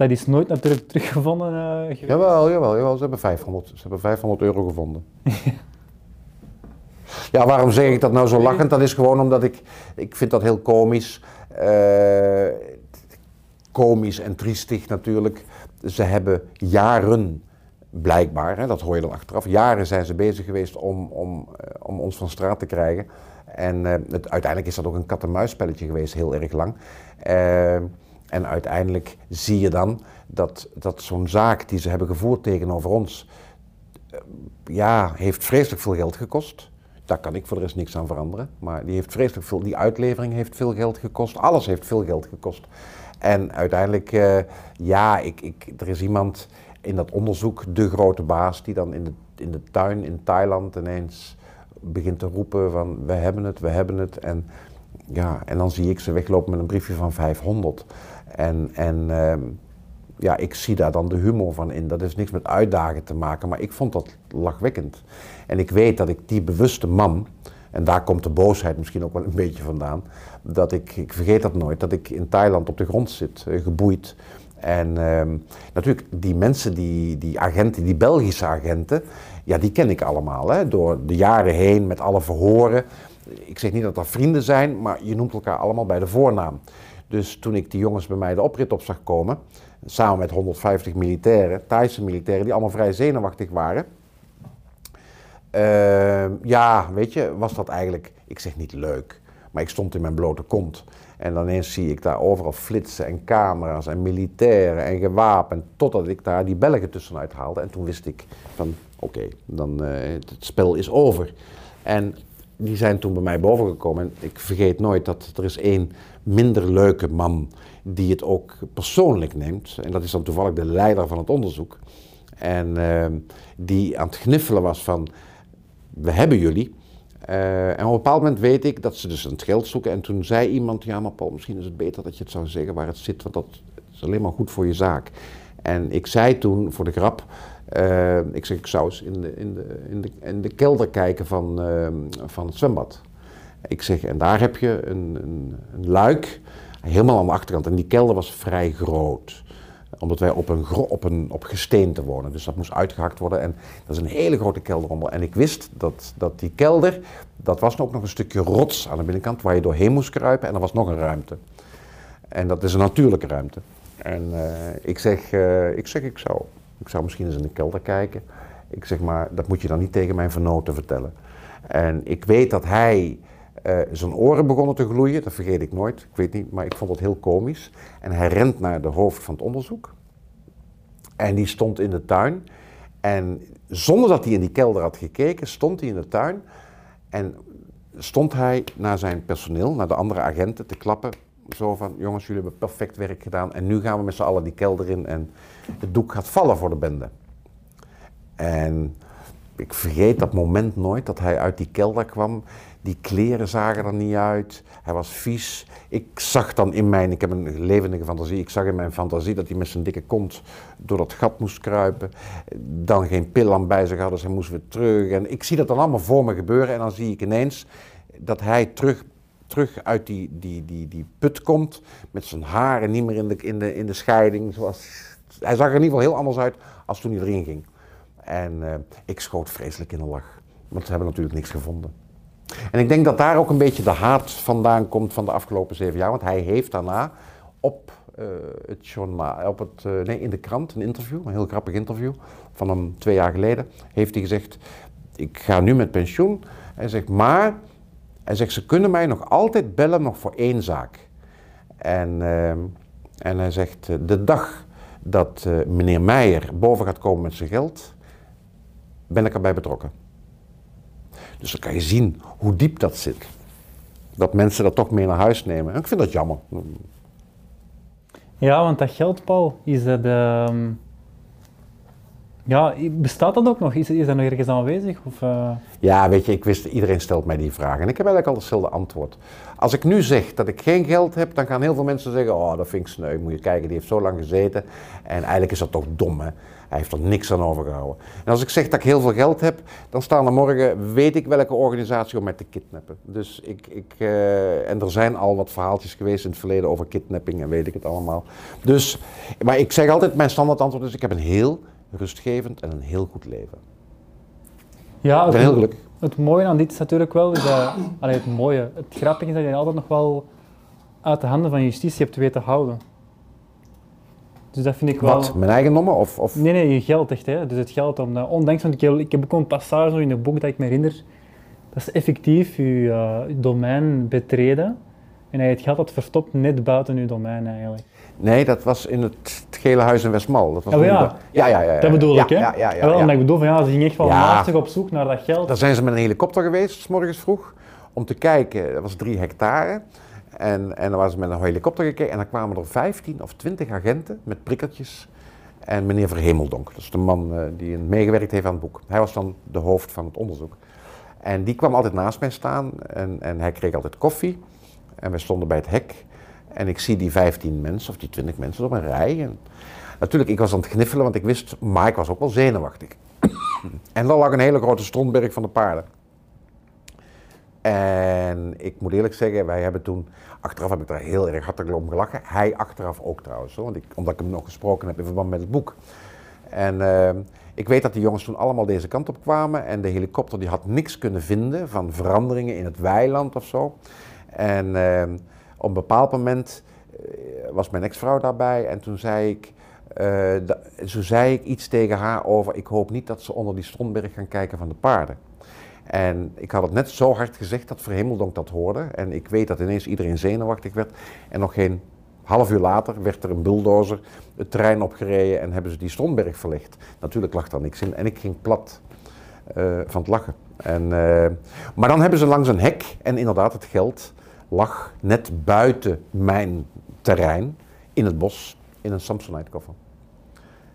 dat is nooit natuurlijk teruggevonden eh, geweest. Jawel, jawel, jawel. Ze hebben 500, ze hebben 500 euro gevonden. ja, waarom zeg ik dat nou zo lachend? Dat is gewoon omdat ik, ik vind dat heel komisch. Eh komisch en triestig natuurlijk. Ze hebben jaren, blijkbaar, hè, dat hoor je dan achteraf, jaren zijn ze bezig geweest om, om, eh, om ons van straat te krijgen. En het, uiteindelijk is dat ook een kat-en-muisspelletje geweest, heel erg lang. Eh, en uiteindelijk zie je dan dat, dat zo'n zaak die ze hebben gevoerd tegenover ons, eh, ja, heeft vreselijk veel geld gekost. Daar kan ik voor de rest niks aan veranderen. Maar die heeft vreselijk veel, die uitlevering heeft veel geld gekost. Alles heeft veel geld gekost. En uiteindelijk, eh, ja, ik, ik, er is iemand in dat onderzoek, de grote baas, die dan in de, in de tuin in Thailand ineens begint te roepen van we hebben het, we hebben het. En, ja, en dan zie ik ze weglopen met een briefje van 500. En, en ehm, ja, ik zie daar dan de humor van in. Dat heeft niks met uitdagen te maken, maar ik vond dat lachwekkend. En ik weet dat ik die bewuste man, en daar komt de boosheid misschien ook wel een beetje vandaan, dat ik, ik vergeet dat nooit, dat ik in Thailand op de grond zit, eh, geboeid. En ehm, natuurlijk, die mensen, die, die agenten, die Belgische agenten, ja, die ken ik allemaal. Hè, door de jaren heen met alle verhoren. Ik zeg niet dat dat vrienden zijn, maar je noemt elkaar allemaal bij de voornaam. Dus toen ik die jongens bij mij de oprit op zag komen, samen met 150 militairen, Thaise militairen, die allemaal vrij zenuwachtig waren. Ehm, ja, weet je, was dat eigenlijk, ik zeg niet leuk, maar ik stond in mijn blote kont. En dan ineens zie ik daar overal flitsen en camera's en militairen en gewapend, totdat ik daar die Belgen tussenuit haalde. En toen wist ik van, oké, dan uh, het spel is over. En die zijn toen bij mij bovengekomen. En ik vergeet nooit dat er is één minder leuke man die het ook persoonlijk neemt. En dat is dan toevallig de leider van het onderzoek. En ehm, die aan het gniffelen was van, we hebben jullie. Eh, en op een bepaald moment weet ik dat ze dus het geld zoeken. En toen zei iemand, ja maar Paul, misschien is het beter dat je het zou zeggen waar het zit, want dat is alleen maar goed voor je zaak. En ik zei toen voor de grap, eh, ik zeg ik zou eens in de, in de, in de, in de kelder kijken van, ehm, van het zwembad. Ik zeg, en daar heb je een, een, een luik, helemaal aan de achterkant. En die kelder was vrij groot omdat wij op een, op een op gesteente wonen. Dus dat moest uitgehakt worden. En dat is een hele grote kelder onder. En ik wist dat, dat die kelder, dat was ook nog een stukje rots aan de binnenkant waar je doorheen moest kruipen. En er was nog een ruimte. En dat is een natuurlijke ruimte. En eh, ik, zeg, eh, ik zeg, ik zou, ik zou misschien eens in de kelder kijken. Ik zeg maar, dat moet je dan niet tegen mijn vernoten vertellen. En ik weet dat hij eh, zijn oren begonnen te gloeien, dat vergeet ik nooit. Ik weet niet, maar ik vond het heel komisch. En hij rent naar de hoofd van het onderzoek. En die stond in de tuin. En zonder dat hij in die kelder had gekeken, stond hij in de tuin. En stond hij naar zijn personeel, naar de andere agenten te klappen. Zo van, jongens, jullie hebben perfect werk gedaan. En nu gaan we met z'n allen die kelder in en het doek gaat vallen voor de bende. En ik vergeet dat moment nooit, dat hij uit die kelder kwam. Die kleren zagen er niet uit. Hij was vies. Ik zag dan in mijn, ik heb een levendige fantasie, ik zag in mijn fantasie dat hij met zijn dikke kont door dat gat moest kruipen. Dan geen pil aan bij zich had, dus hij moest weer terug. En ik zie dat dan allemaal voor me gebeuren en dan zie ik ineens dat hij terug, terug uit die, die, die, die put komt met zijn haren niet meer in de, in de, in de scheiding. Zoals, hij zag er in ieder geval heel anders uit als toen hij erin ging. En eh, ik schoot vreselijk in de lach, want ze hebben natuurlijk niks gevonden. En ik denk dat daar ook een beetje de haat vandaan komt van de afgelopen zeven jaar. Want hij heeft daarna op eh, het journaal, op het, eh, nee, in de krant een interview, een heel grappig interview van hem twee jaar geleden, heeft hij gezegd: Ik ga nu met pensioen. Hij zegt, maar hij zegt, ze kunnen mij nog altijd bellen, nog voor één zaak. En, eh, en hij zegt, de dag dat meneer Meijer boven gaat komen met zijn geld, ben ik erbij betrokken. Dus dan kan je zien hoe diep dat zit. Dat mensen dat toch mee naar huis nemen. En ik vind dat jammer. Ja, want dat geld, Paul, is dat... ehm, Ja, bestaat dat ook nog? Is, is dat nog ergens aanwezig? Of, eh, Ja, weet je, ik wist, iedereen stelt mij die vraag. En ik heb eigenlijk al hetzelfde antwoord. Als ik nu zeg dat ik geen geld heb, dan gaan heel veel mensen zeggen: Oh, dat vind ik sneu. Moet je kijken, die heeft zo lang gezeten. En eigenlijk is dat toch dom, hè? Hij heeft er niks aan overgehouden. En als ik zeg dat ik heel veel geld heb, dan staan er morgen, weet ik welke organisatie om mij te kidnappen. Dus ik, ik eh, en er zijn al wat verhaaltjes geweest in het verleden over kidnapping en weet ik het allemaal. Dus, maar ik zeg altijd, mijn standaard antwoord is: ik heb een heel rustgevend en een heel goed leven. ja, Ik het, ben heel gelukkig. het mooie aan dit is natuurlijk wel, is dat, allee, het mooie, het grappige is dat je altijd nog wel uit de handen van justitie hebt weten houden. Dus dat vind ik wel... Wat? Mijn eigendommen? Of, of... Nee, nee, je geld echt. Hè. Dus het geld om, dat- ondanks, want ik, heb- ik heb ook een passage in het boek dat ik me herinner, dat is effectief je, uh, je domein betreden en dat je het geld had verstopt net buiten je domein eigenlijk. Nee, dat was in het, het Gele Huis in Westmal. Dat was toen ja. ja, ja, ja, ja. Dat bedoel ik, hè? Ja, ja, ja, Wel, omdat ik bedoel van ja, ze ging echt wel Ja. naastig op zoek naar dat geld. Daar zijn ze met een helikopter geweest, s morgens vroeg, om te kijken. Dat was drie hectare. En, en dan waren ze met een helikopter gekeken en dan kwamen er 15 of 20 agenten met prikkertjes. En meneer Verhemeldonk, dat is de man eh, die meegewerkt heeft aan het boek. Hij was dan de hoofd van het onderzoek. En die kwam altijd naast mij staan en, en hij kreeg altijd koffie. En we stonden bij het hek. En ik zie die 15 mensen, of die 20 mensen op een rij. En natuurlijk, ik was aan het gniffelen, want ik wist, maar ik was ook wel zenuwachtig. en daar lag een hele grote strontberg van de paarden. En ik moet eerlijk zeggen, wij hebben toen, achteraf heb ik daar heel erg hartelijk om gelachen. Hij achteraf ook trouwens, hoor, want ik, omdat ik hem nog gesproken heb in verband met het boek. En eh, ik weet dat die jongens toen allemaal deze kant op kwamen en de helikopter die had niks kunnen vinden van veranderingen in het weiland of zo. En eh, op een bepaald moment eh, was mijn ex-vrouw daarbij en toen zei ik, da- zo zei ik iets tegen haar over, ik hoop niet dat ze onder die strontberg gaan kijken van de paarden. En ik had het net zo hard gezegd dat Verhemeldonk dat hoorde. En ik weet dat ineens iedereen zenuwachtig werd. En nog geen half uur later werd er een bulldozer het terrein opgereden en hebben ze die strontberg verlegd. Natuurlijk lag daar niks in en ik ging plat eh, van het lachen. En, maar dan hebben ze langs een hek en inderdaad, het geld lag net buiten mijn terrein in het bos in een Samsonite koffer.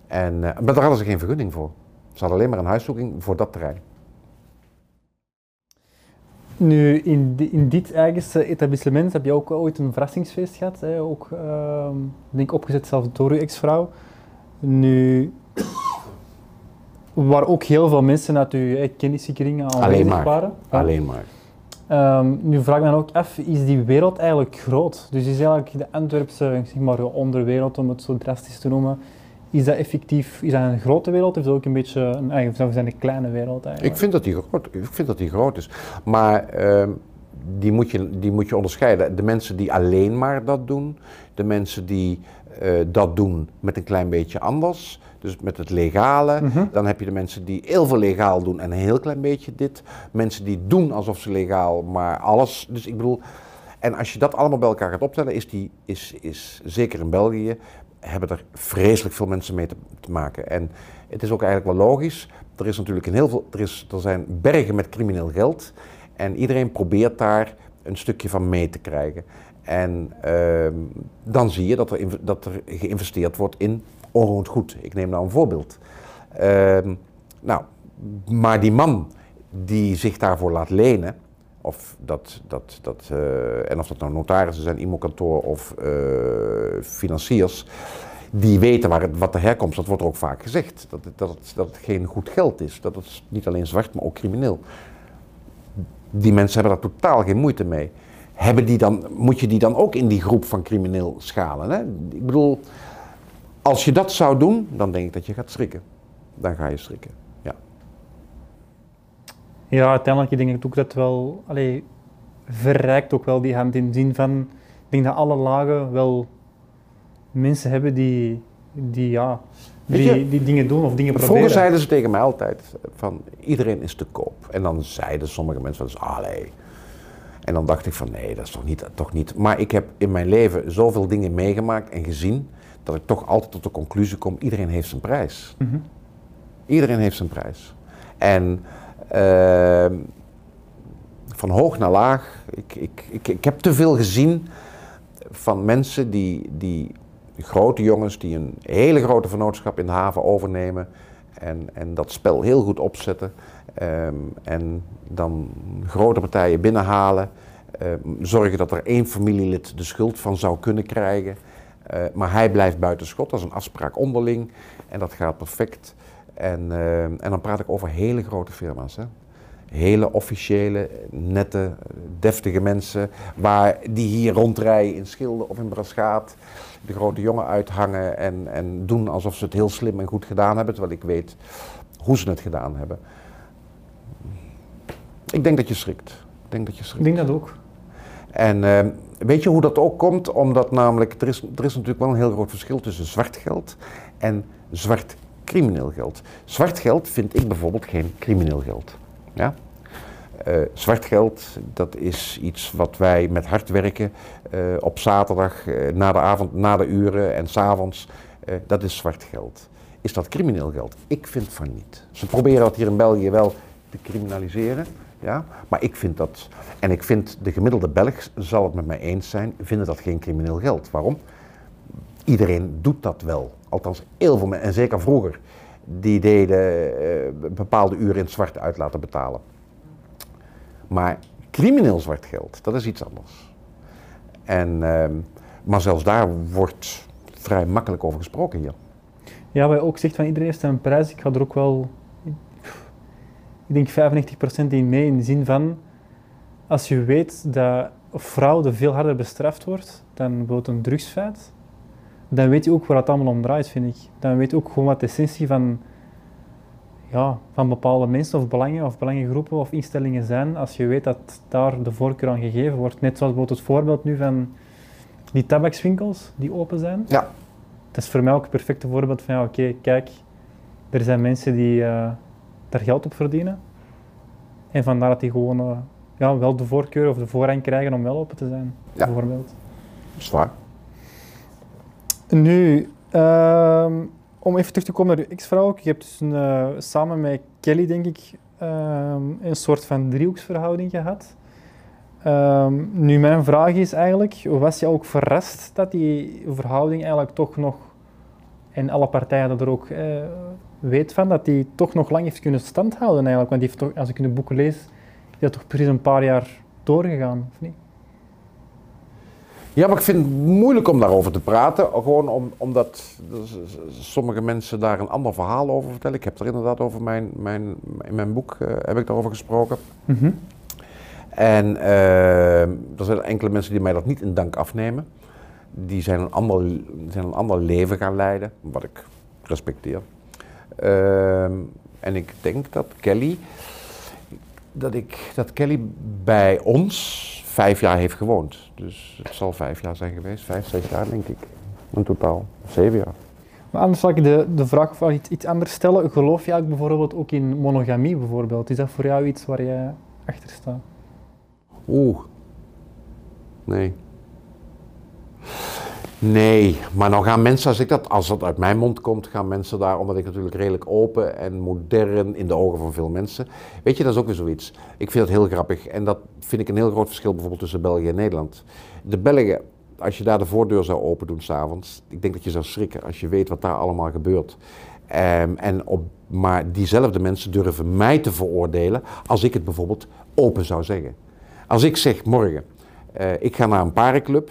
En, eh, maar daar hadden ze geen vergunning voor. Ze hadden alleen maar een huiszoeking voor dat terrein. Nu, in, in dit eigenste etablissement heb je ook ooit een verrassingsfeest gehad. Hè? Ook, ehm, denk opgezet zelfs door uw ex-vrouw. Nu, waar ook heel veel mensen uit uw eh, kennissenkringen Alleen aanwezig maar. waren. Alleen maar. Ehm, nu vraag ik me ook af, is die wereld eigenlijk groot? Dus is eigenlijk de Antwerpse, zeg maar, onderwereld, om het zo drastisch te noemen, is dat effectief, is dat een grote wereld of is dat ook een beetje een, eigen- of zijn een kleine wereld eigenlijk? Ik vind dat die groot, ik vind dat die groot is. Maar ehm, die, moet je, die moet je onderscheiden. De mensen die alleen maar dat doen, de mensen die eh, dat doen met een klein beetje anders, dus met het legale. Mhm. Dan heb je de mensen die heel veel legaal doen en een heel klein beetje dit. Mensen die doen alsof ze legaal, maar alles. Dus ik bedoel, en als je dat allemaal bij elkaar gaat optellen, is die, is, is zeker in België, hebben er vreselijk veel mensen mee te, te maken. En het is ook eigenlijk wel logisch. Er is natuurlijk een heel veel, er, is, er zijn bergen met crimineel geld. En iedereen probeert daar een stukje van mee te krijgen. En ehm, dan zie je dat er, dat er geïnvesteerd wordt in onroerend goed. Ik neem nou een voorbeeld. Ehm, nou, maar die man die zich daarvoor laat lenen, of dat, dat, dat, eh, en of dat nou notarissen zijn, IMO-kantoor of eh, financiers, die weten waar het, wat de herkomst, dat wordt er ook vaak gezegd, dat dat, het, dat geen goed geld is. Dat het niet alleen zwart, maar ook crimineel. Die mensen hebben daar totaal geen moeite mee. Hebben die dan, moet je die dan ook in die groep van crimineel schalen? Hè? Ik bedoel, als je dat zou doen, dan denk ik dat je gaat schrikken. Dan ga je schrikken. Ja. Ja, uiteindelijk denk ik ook dat wel allee, verrijkt ook wel die hand in de zin van, ik denk dat alle lagen wel mensen hebben die, die, ja, die, die dingen doen of dingen Vroeger proberen. zeiden ze tegen mij altijd van iedereen is te koop. En dan zeiden sommige mensen eens, allee. En dan dacht ik van nee, dat is toch niet, toch niet. Maar ik heb in mijn leven zoveel dingen meegemaakt en gezien, dat ik toch altijd tot de conclusie kom, iedereen heeft zijn prijs. Mhm. Iedereen heeft zijn prijs. En ehm, van hoog naar laag, ik, ik, ik, ik heb te veel gezien van mensen die, die grote jongens die een hele grote vennootschap in de haven overnemen en, en dat spel heel goed opzetten ehm, en dan grote partijen binnenhalen, ehm, zorgen dat er één familielid de schuld van zou kunnen krijgen, eh, maar hij blijft buiten schot, dat is een afspraak onderling en dat gaat perfect. En, ehm, en dan praat ik over hele grote firma's. Hè? hele officiële, nette, deftige mensen waar die hier rondrijden in Schilde of in Braschaat, de grote jongen uithangen en, en doen alsof ze het heel slim en goed gedaan hebben, terwijl ik weet hoe ze het gedaan hebben. Ik denk dat je schrikt. Ik denk dat je Ik schrikt. denk dat ook. En eh, weet je hoe dat ook komt? Omdat namelijk, er is, er is natuurlijk wel een heel groot verschil tussen zwart geld en zwart crimineel geld. Zwart geld vind ik bijvoorbeeld geen crimineel geld. Ja? Eh, zwart geld, dat is iets wat wij met hard werken eh, op zaterdag, eh, na de avond, na de uren en s'avonds, dat is zwart geld. Is dat crimineel geld? Ik vind van niet. Ze proberen dat hier in België wel te criminaliseren, ja? maar ik vind dat, en ik vind de gemiddelde Belg zal het met mij eens zijn, vinden dat geen crimineel geld. Waarom? Iedereen doet dat wel. Althans, heel veel mensen, en zeker vroeger, die deden eh, bepaalde uren in het zwart uit laten betalen. Maar crimineel zwart geld, dat is iets anders. En, ehm, maar zelfs daar wordt vrij makkelijk over gesproken hier. Ja, je ook zegt van iedereen heeft zijn prijs. Ik ga er ook wel, ik denk 95% in mee in de zin van, als je weet dat fraude veel harder bestraft wordt dan bijvoorbeeld een drugsfeit, dan weet je ook waar het allemaal om draait, vind ik. Dan weet je ook gewoon wat de essentie van, ja, van bepaalde mensen of belangen of belangengroepen of instellingen zijn, als je weet dat daar de voorkeur aan gegeven wordt. Net zoals bijvoorbeeld het voorbeeld nu van die tabakswinkels die open zijn. Ja. Dat is voor mij ook het perfecte voorbeeld van, ja, oké, kijk, er zijn mensen die eh, daar geld op verdienen. En vandaar dat die gewoon eh, ja, wel de voorkeur of de voorrang krijgen om wel open te zijn, Ja. bijvoorbeeld. Zwaar. Nu, ehm, om even terug te komen naar uw ex-vrouw. Je hebt dus een, eh, samen met Kelly, denk ik, ehm, een soort van driehoeksverhouding gehad. Ehm, nu, mijn vraag is eigenlijk, was je ook verrast dat die verhouding eigenlijk toch nog, en alle partijen dat er ook eh, weet van, dat die toch nog lang heeft kunnen standhouden eigenlijk? Want die heeft toch, als ik in de boeken lees, is dat toch precies een paar jaar doorgegaan, of niet? Ja, maar ik vind het moeilijk om daarover te praten. Gewoon om, omdat sommige mensen daar een ander verhaal over vertellen. Ik heb er inderdaad over mijn, mijn, in mijn boek uh, heb ik daarover gesproken. En uh, er zijn enkele mensen die mij dat niet in dank afnemen. Die zijn een ander, zijn een ander leven gaan leiden, wat ik respecteer. Uh, en ik denk dat Kelly, dat, ik, dat Kelly bij ons vijf jaar heeft gewoond. Dus het zal vijf jaar zijn geweest, vijf, zes jaar denk ik. In totaal, zeven jaar. Maar anders zal ik de, de vraag iets, iets anders stellen. Geloof jij bijvoorbeeld ook in monogamie bijvoorbeeld? Is dat voor jou iets waar je achter staat? Oeh. Nee. Nee, maar dan gaan mensen, als, ik dat, als dat uit mijn mond komt, gaan mensen daar, omdat ik natuurlijk redelijk open en modern in de ogen van veel mensen. Weet je, dat is ook weer zoiets. Ik vind dat heel grappig en dat vind ik een heel groot verschil bijvoorbeeld tussen België en Nederland. De Belgen, als je daar de voordeur zou open doen s'avonds, ik denk dat je zou schrikken als je weet wat daar allemaal gebeurt. Um, en op, maar diezelfde mensen durven mij te veroordelen als ik het bijvoorbeeld open zou zeggen. Als ik zeg morgen, uh, ik ga naar een parenclub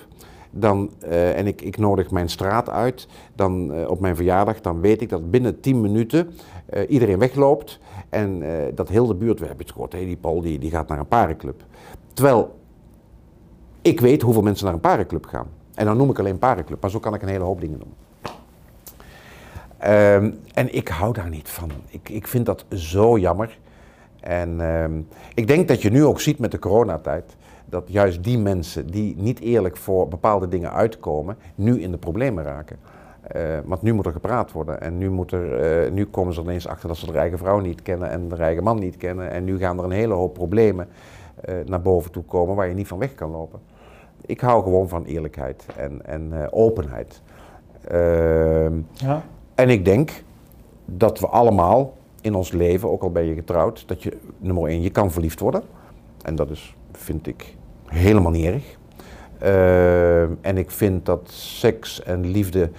dan, uh, en ik, ik, nodig mijn straat uit dan, uh, op mijn verjaardag, dan weet ik dat binnen 10 minuten uh, iedereen wegloopt en dat heel de buurt, we hebben het gehoord, die Paul die, die gaat naar een parenclub. Terwijl ik weet hoeveel mensen naar een parenclub gaan. En dan noem ik alleen parenclub, maar zo kan ik een hele hoop dingen noemen. Um, en ik hou daar niet van. Ik, ik vind dat zo jammer. En um, ik denk dat je nu ook ziet met de coronatijd dat juist die mensen die niet eerlijk voor bepaalde dingen uitkomen, nu in de problemen raken. Uh, want nu moet er gepraat worden en nu, moet er, uh, nu komen ze er ineens achter dat ze de eigen vrouw niet kennen en de eigen man niet kennen. En nu gaan er een hele hoop problemen uh, naar boven toe komen waar je niet van weg kan lopen. Ik hou gewoon van eerlijkheid en, en openheid. Ehm, ja. En ik denk dat we allemaal in ons leven, ook al ben je getrouwd, dat je, nummer één, je kan verliefd worden. En dat is, vind ik, helemaal niet erg. Uh, en ik vind dat seks en liefde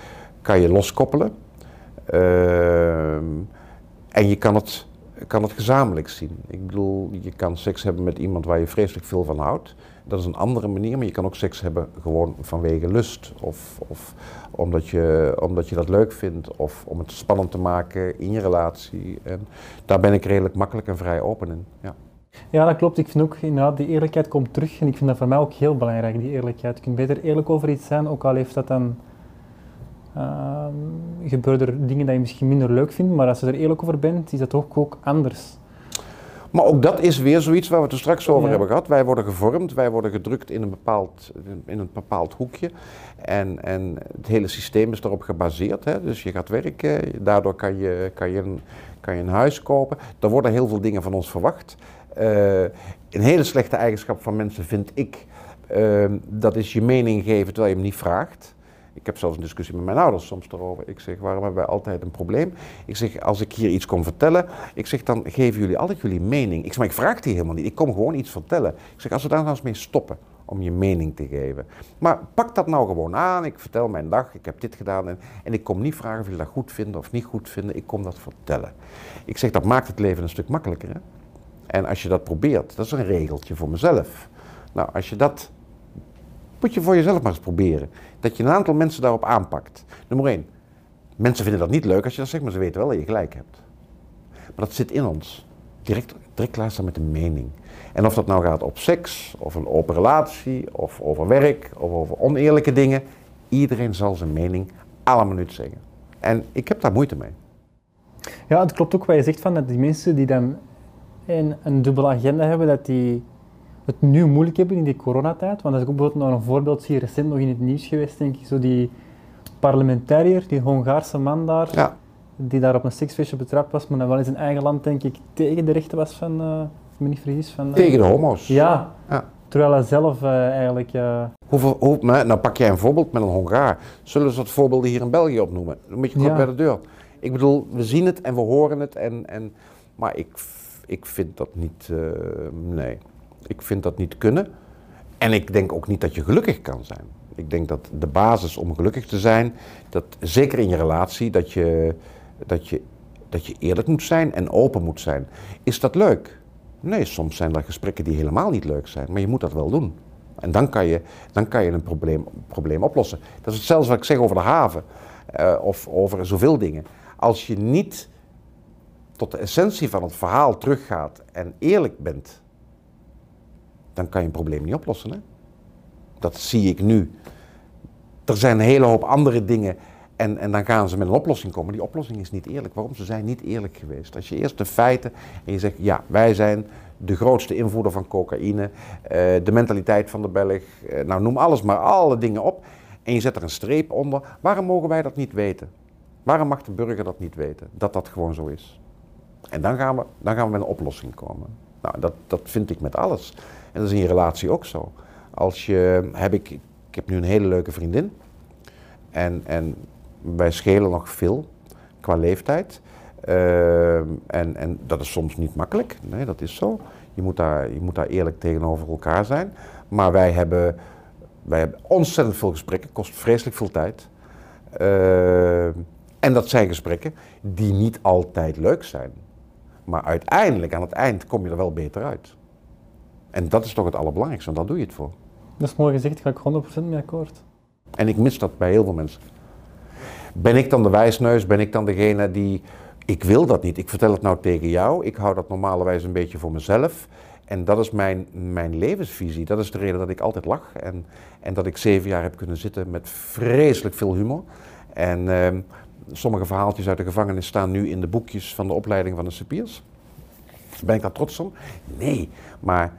kan je loskoppelen. Uh, en je kan het, kan het gezamenlijk zien. Ik bedoel, je kan seks hebben met iemand waar je vreselijk veel van houdt. Dat is een andere manier, maar je kan ook seks hebben gewoon vanwege lust. Of, of omdat, je, omdat je dat leuk vindt. Of om het spannend te maken in je relatie. En daar ben ik redelijk makkelijk en vrij open in. Ja. Ja, dat klopt. Ik vind ook inderdaad, die eerlijkheid komt terug. En ik vind dat voor mij ook heel belangrijk, die eerlijkheid. Je kunt beter eerlijk over iets zijn, ook al heeft dat dan... Uh, gebeuren er dingen die je misschien minder leuk vindt, maar als je er eerlijk over bent, is dat ook, ook anders. Maar ook dat is weer zoiets waar we het er straks over ja. hebben gehad. Wij worden gevormd, wij worden gedrukt in een bepaald, in een bepaald hoekje. En, en het hele systeem is daarop gebaseerd. Hè? Dus je gaat werken, daardoor kan je, kan, je een, kan je een huis kopen. Er worden heel veel dingen van ons verwacht. Uh, een hele slechte eigenschap van mensen vind ik, uh, dat is je mening geven terwijl je hem niet vraagt. Ik heb zelfs een discussie met mijn ouders soms daarover. Ik zeg, waarom hebben wij altijd een probleem? Ik zeg, als ik hier iets kom vertellen, ik zeg, dan geven jullie altijd jullie mening. Ik zeg, maar ik vraag die helemaal niet. Ik kom gewoon iets vertellen. Ik zeg, als we daar nou eens mee stoppen om je mening te geven. Maar pak dat nou gewoon aan. Ik vertel mijn dag, ik heb dit gedaan. En, en ik kom niet vragen of jullie dat goed vinden of niet goed vinden. Ik kom dat vertellen. Ik zeg, dat maakt het leven een stuk makkelijker. En als je dat probeert, dat is een regeltje voor mezelf. Nou, als je dat, moet je voor jezelf maar eens proberen. Dat je een aantal mensen daarop aanpakt. Nummer één, mensen vinden dat niet leuk als je dat zegt, maar ze weten wel dat je gelijk hebt. Maar dat zit in ons. Direct, direct klaarstaan met een mening. En of dat nou gaat op seks, of een open relatie, of over werk, of over oneerlijke dingen. Iedereen zal zijn mening alle minuut zeggen. En ik heb daar moeite mee. Ja, het klopt ook wat je zegt van dat die mensen die dan en een dubbele agenda hebben, dat die het nu moeilijk hebben in die coronatijd. Want als ik ook bijvoorbeeld nog een voorbeeld zie, recent nog in het nieuws geweest, denk ik, zo die parlementariër, die Hongaarse man daar, ja. die daar op een seksfeestje betrapt was, maar dan wel in zijn eigen land, denk ik, tegen de rechten was van, uh, me niet vergis, van... Uh, tegen de homo's. Ja. ja. Terwijl hij zelf uh, eigenlijk... Hoeveel, hoe, nou pak jij een voorbeeld met een Hongaar. Zullen ze dat voorbeelden hier in België opnoemen? Dan moet je gewoon ja. bij de deur. Ik bedoel, we zien het en we horen het, en, en, maar ik ik vind dat niet, eh, nee, ik vind dat niet kunnen. En ik denk ook niet dat je gelukkig kan zijn. Ik denk dat de basis om gelukkig te zijn, dat zeker in je relatie, dat je, dat je, dat je eerlijk moet zijn en open moet zijn. Is dat leuk? Nee, soms zijn er gesprekken die helemaal niet leuk zijn, maar je moet dat wel doen. En dan kan je, dan kan je een probleem, probleem oplossen. Dat is hetzelfde wat ik zeg over de haven eh, of over zoveel dingen. Als je niet tot de essentie van het verhaal teruggaat en eerlijk bent, dan kan je een probleem niet oplossen. Hè? Dat zie ik nu. Er zijn een hele hoop andere dingen en, en dan gaan ze met een oplossing komen. Die oplossing is niet eerlijk. Waarom? Ze zijn niet eerlijk geweest. Als je eerst de feiten en je zegt, ja, wij zijn de grootste invoerder van cocaïne, eh, de mentaliteit van de Belg, eh, nou noem alles maar, alle dingen op. En je zet er een streep onder. Waarom mogen wij dat niet weten? Waarom mag de burger dat niet weten? Dat dat gewoon zo is. En dan gaan we, dan gaan we met een oplossing komen. Nou, dat, dat vind ik met alles. En dat is in je relatie ook zo. Als je, heb ik, ik heb nu een hele leuke vriendin. En, en wij schelen nog veel qua leeftijd. Uh, en, en dat is soms niet makkelijk. Nee, dat is zo. Je moet daar, je moet daar eerlijk tegenover elkaar zijn. Maar wij hebben, wij hebben ontzettend veel gesprekken. kost vreselijk veel tijd. Uh, en dat zijn gesprekken die niet altijd leuk zijn. Maar uiteindelijk, aan het eind, kom je er wel beter uit. En dat is toch het allerbelangrijkste, want daar doe je het voor. Dat is mooi gezegd, daar ga ik 100% mee akkoord. En ik mis dat bij heel veel mensen. Ben ik dan de wijsneus? Ben ik dan degene die. Ik wil dat niet. Ik vertel het nou tegen jou. Ik hou dat normalerwijs een beetje voor mezelf. En dat is mijn, mijn levensvisie. Dat is de reden dat ik altijd lach. En, en dat ik zeven jaar heb kunnen zitten met vreselijk veel humor. En uh, sommige verhaaltjes uit de gevangenis staan nu in de boekjes van de opleiding van de cipiers. Ben ik daar trots om? Nee, maar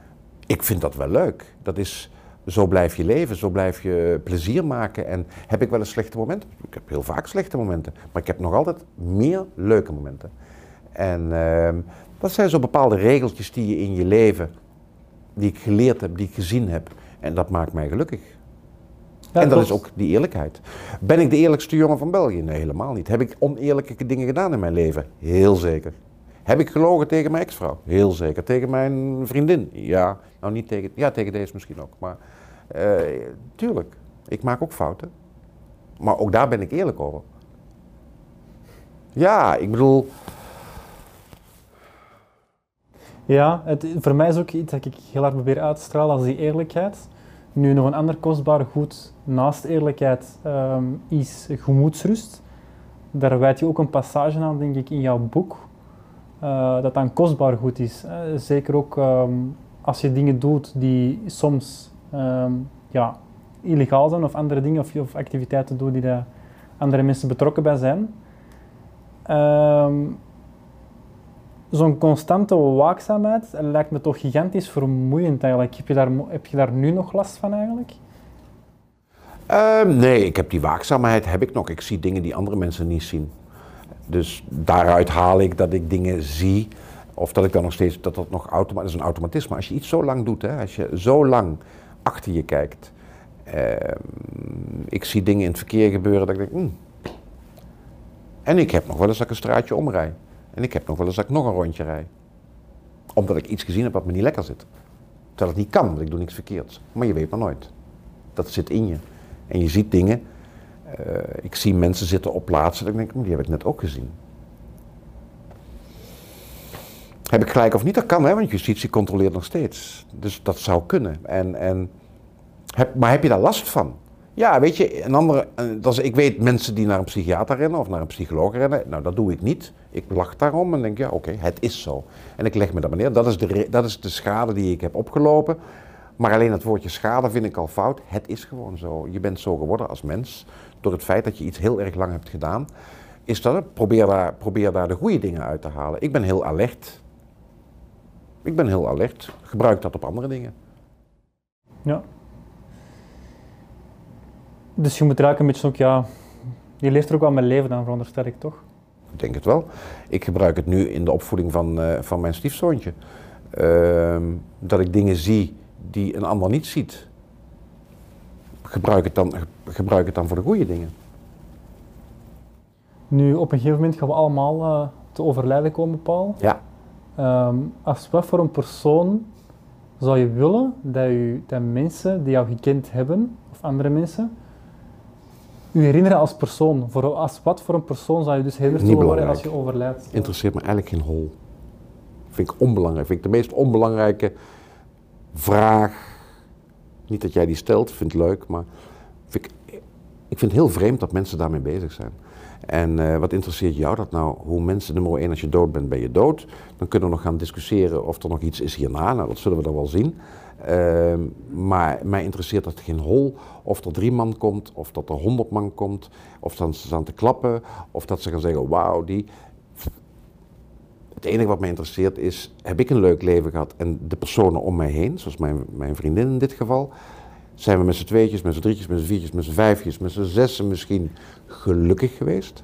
ik vind dat wel leuk. Dat is, zo blijf je leven, zo blijf je plezier maken. En heb ik wel eens slechte momenten? Ik heb heel vaak slechte momenten, maar ik heb nog altijd meer leuke momenten. En uh, dat zijn zo bepaalde regeltjes die je in je leven, die ik geleerd heb, die ik gezien heb. En dat maakt mij gelukkig. Ja, en dat is ook die eerlijkheid. Ben ik de eerlijkste jongen van België? Nee, helemaal niet. Heb ik oneerlijke dingen gedaan in mijn leven? Heel zeker. Heb ik gelogen tegen mijn ex-vrouw? Heel zeker. Tegen mijn vriendin? Ja. Nou, niet tegen, ja, tegen deze misschien ook. Maar uh, tuurlijk, ik maak ook fouten. Maar ook daar ben ik eerlijk over. Ja, ik bedoel. Ja, het, voor mij is ook iets dat ik heel hard probeer uit te stralen als die eerlijkheid. Nu, nog een ander kostbaar goed naast eerlijkheid um, is gemoedsrust. Daar wijd je ook een passage aan, denk ik, in jouw boek. Uh, dat dan kostbaar goed is. zeker ook um, als je dingen doet die soms um, ja, illegaal zijn of andere dingen of, of activiteiten doet die daar andere mensen betrokken bij zijn. Um, Zo'n constante waakzaamheid lijkt me toch gigantisch vermoeiend eigenlijk. Heb je daar, heb je daar nu nog last van eigenlijk? Uh, nee, ik heb die waakzaamheid heb ik nog. Ik zie dingen die andere mensen niet zien. Dus daaruit haal ik dat ik dingen zie. Of dat ik dan nog steeds, dat dat nog automatisch, dat is een automatisme. Als je iets zo lang doet, hè, als je zo lang achter je kijkt. Uh, ik zie dingen in het verkeer gebeuren dat ik denk, hmm. En ik heb nog wel eens dat ik een straatje omrij. En ik heb nog wel eens dat ik nog een rondje rij. Omdat ik iets gezien heb wat me niet lekker zit. Terwijl het niet kan, want ik doe niks verkeerds. Maar je weet maar nooit. Dat zit in je. En je ziet dingen. Uh, ik zie mensen zitten op plaatsen dat ik denk, hmm, die heb ik net ook gezien. Heb ik gelijk of niet? Dat kan, hè, want justitie controleert nog steeds. Dus dat zou kunnen. En, en heb, maar heb je daar last van? Ja, weet je, een andere, dat is, ik weet mensen die naar een psychiater rennen of naar een psycholoog rennen. Nou, dat doe ik niet. Ik lach daarom en denk, ja, oké, het is zo. En ik leg me dat neer. Dat is, de, dat is de schade die ik heb opgelopen. Maar alleen het woordje schade vind ik al fout. Het is gewoon zo. Je bent zo geworden als mens door het feit dat je iets heel erg lang hebt gedaan. Is dat Probeer daar, probeer daar de goede dingen uit te halen. Ik ben heel alert. Ik ben heel alert. Gebruik dat op andere dingen. Ja. Dus je moet er eigenlijk een beetje ook, ja, je leeft er ook wel met leven dan, veronderstel ik toch? Ik denk het wel. Ik gebruik het nu in de opvoeding van, uh, van mijn stiefzoontje. Uh, dat ik dingen zie die een ander niet ziet. Gebruik het dan, gebruik het dan voor de goede dingen. Nu, op een gegeven moment gaan we allemaal uh, te overlijden komen, Paul. Ja. Ehm, als wat voor een persoon zou je willen dat, je, dat mensen die jou gekend hebben, of andere mensen, u herinneren als persoon? Voor, als wat voor een persoon zou je dus herinnerd worden als je overlijdt? Interesseert me eigenlijk geen hol. Vind ik onbelangrijk. Vind ik de meest onbelangrijke vraag. Niet dat jij die stelt, vind ik leuk, maar vind ik, ik vind het heel vreemd dat mensen daarmee bezig zijn. En eh, wat interesseert jou dat nou? Hoe mensen, nummer één, als je dood bent, ben je dood. Dan kunnen we nog gaan discussiëren of er nog iets is hierna. Nou, dat zullen we dan wel zien. Ehm, maar mij interesseert dat geen hol of er drie man komt, of dat er honderd man komt, of dat ze staan te klappen, of dat ze gaan zeggen, wauw, die. Het enige wat mij interesseert is, heb ik een leuk leven gehad en de personen om mij heen, zoals mijn, mijn vriendin in dit geval, zijn we met z'n tweetjes, met z'n drietjes, met z'n viertjes, met z'n vijfjes, met z'n zessen misschien gelukkig geweest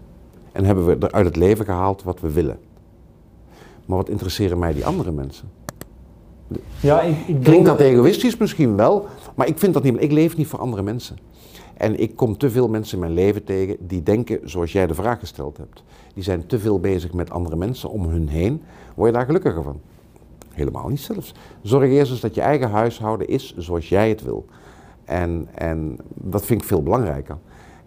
en hebben we er uit het leven gehaald wat we willen. Maar wat interesseren mij die andere mensen? Ja, ik, ik Klinkt dat egoïstisch misschien wel, maar ik vind dat niet. Ik leef niet voor andere mensen. En ik kom te veel mensen in mijn leven tegen die denken zoals jij de vraag gesteld hebt. Die zijn te veel bezig met andere mensen om hun heen. Word je daar gelukkiger van? Helemaal niet zelfs. Zorg eerst eens dat je eigen huishouden is zoals jij het wil. En, en dat vind ik veel belangrijker.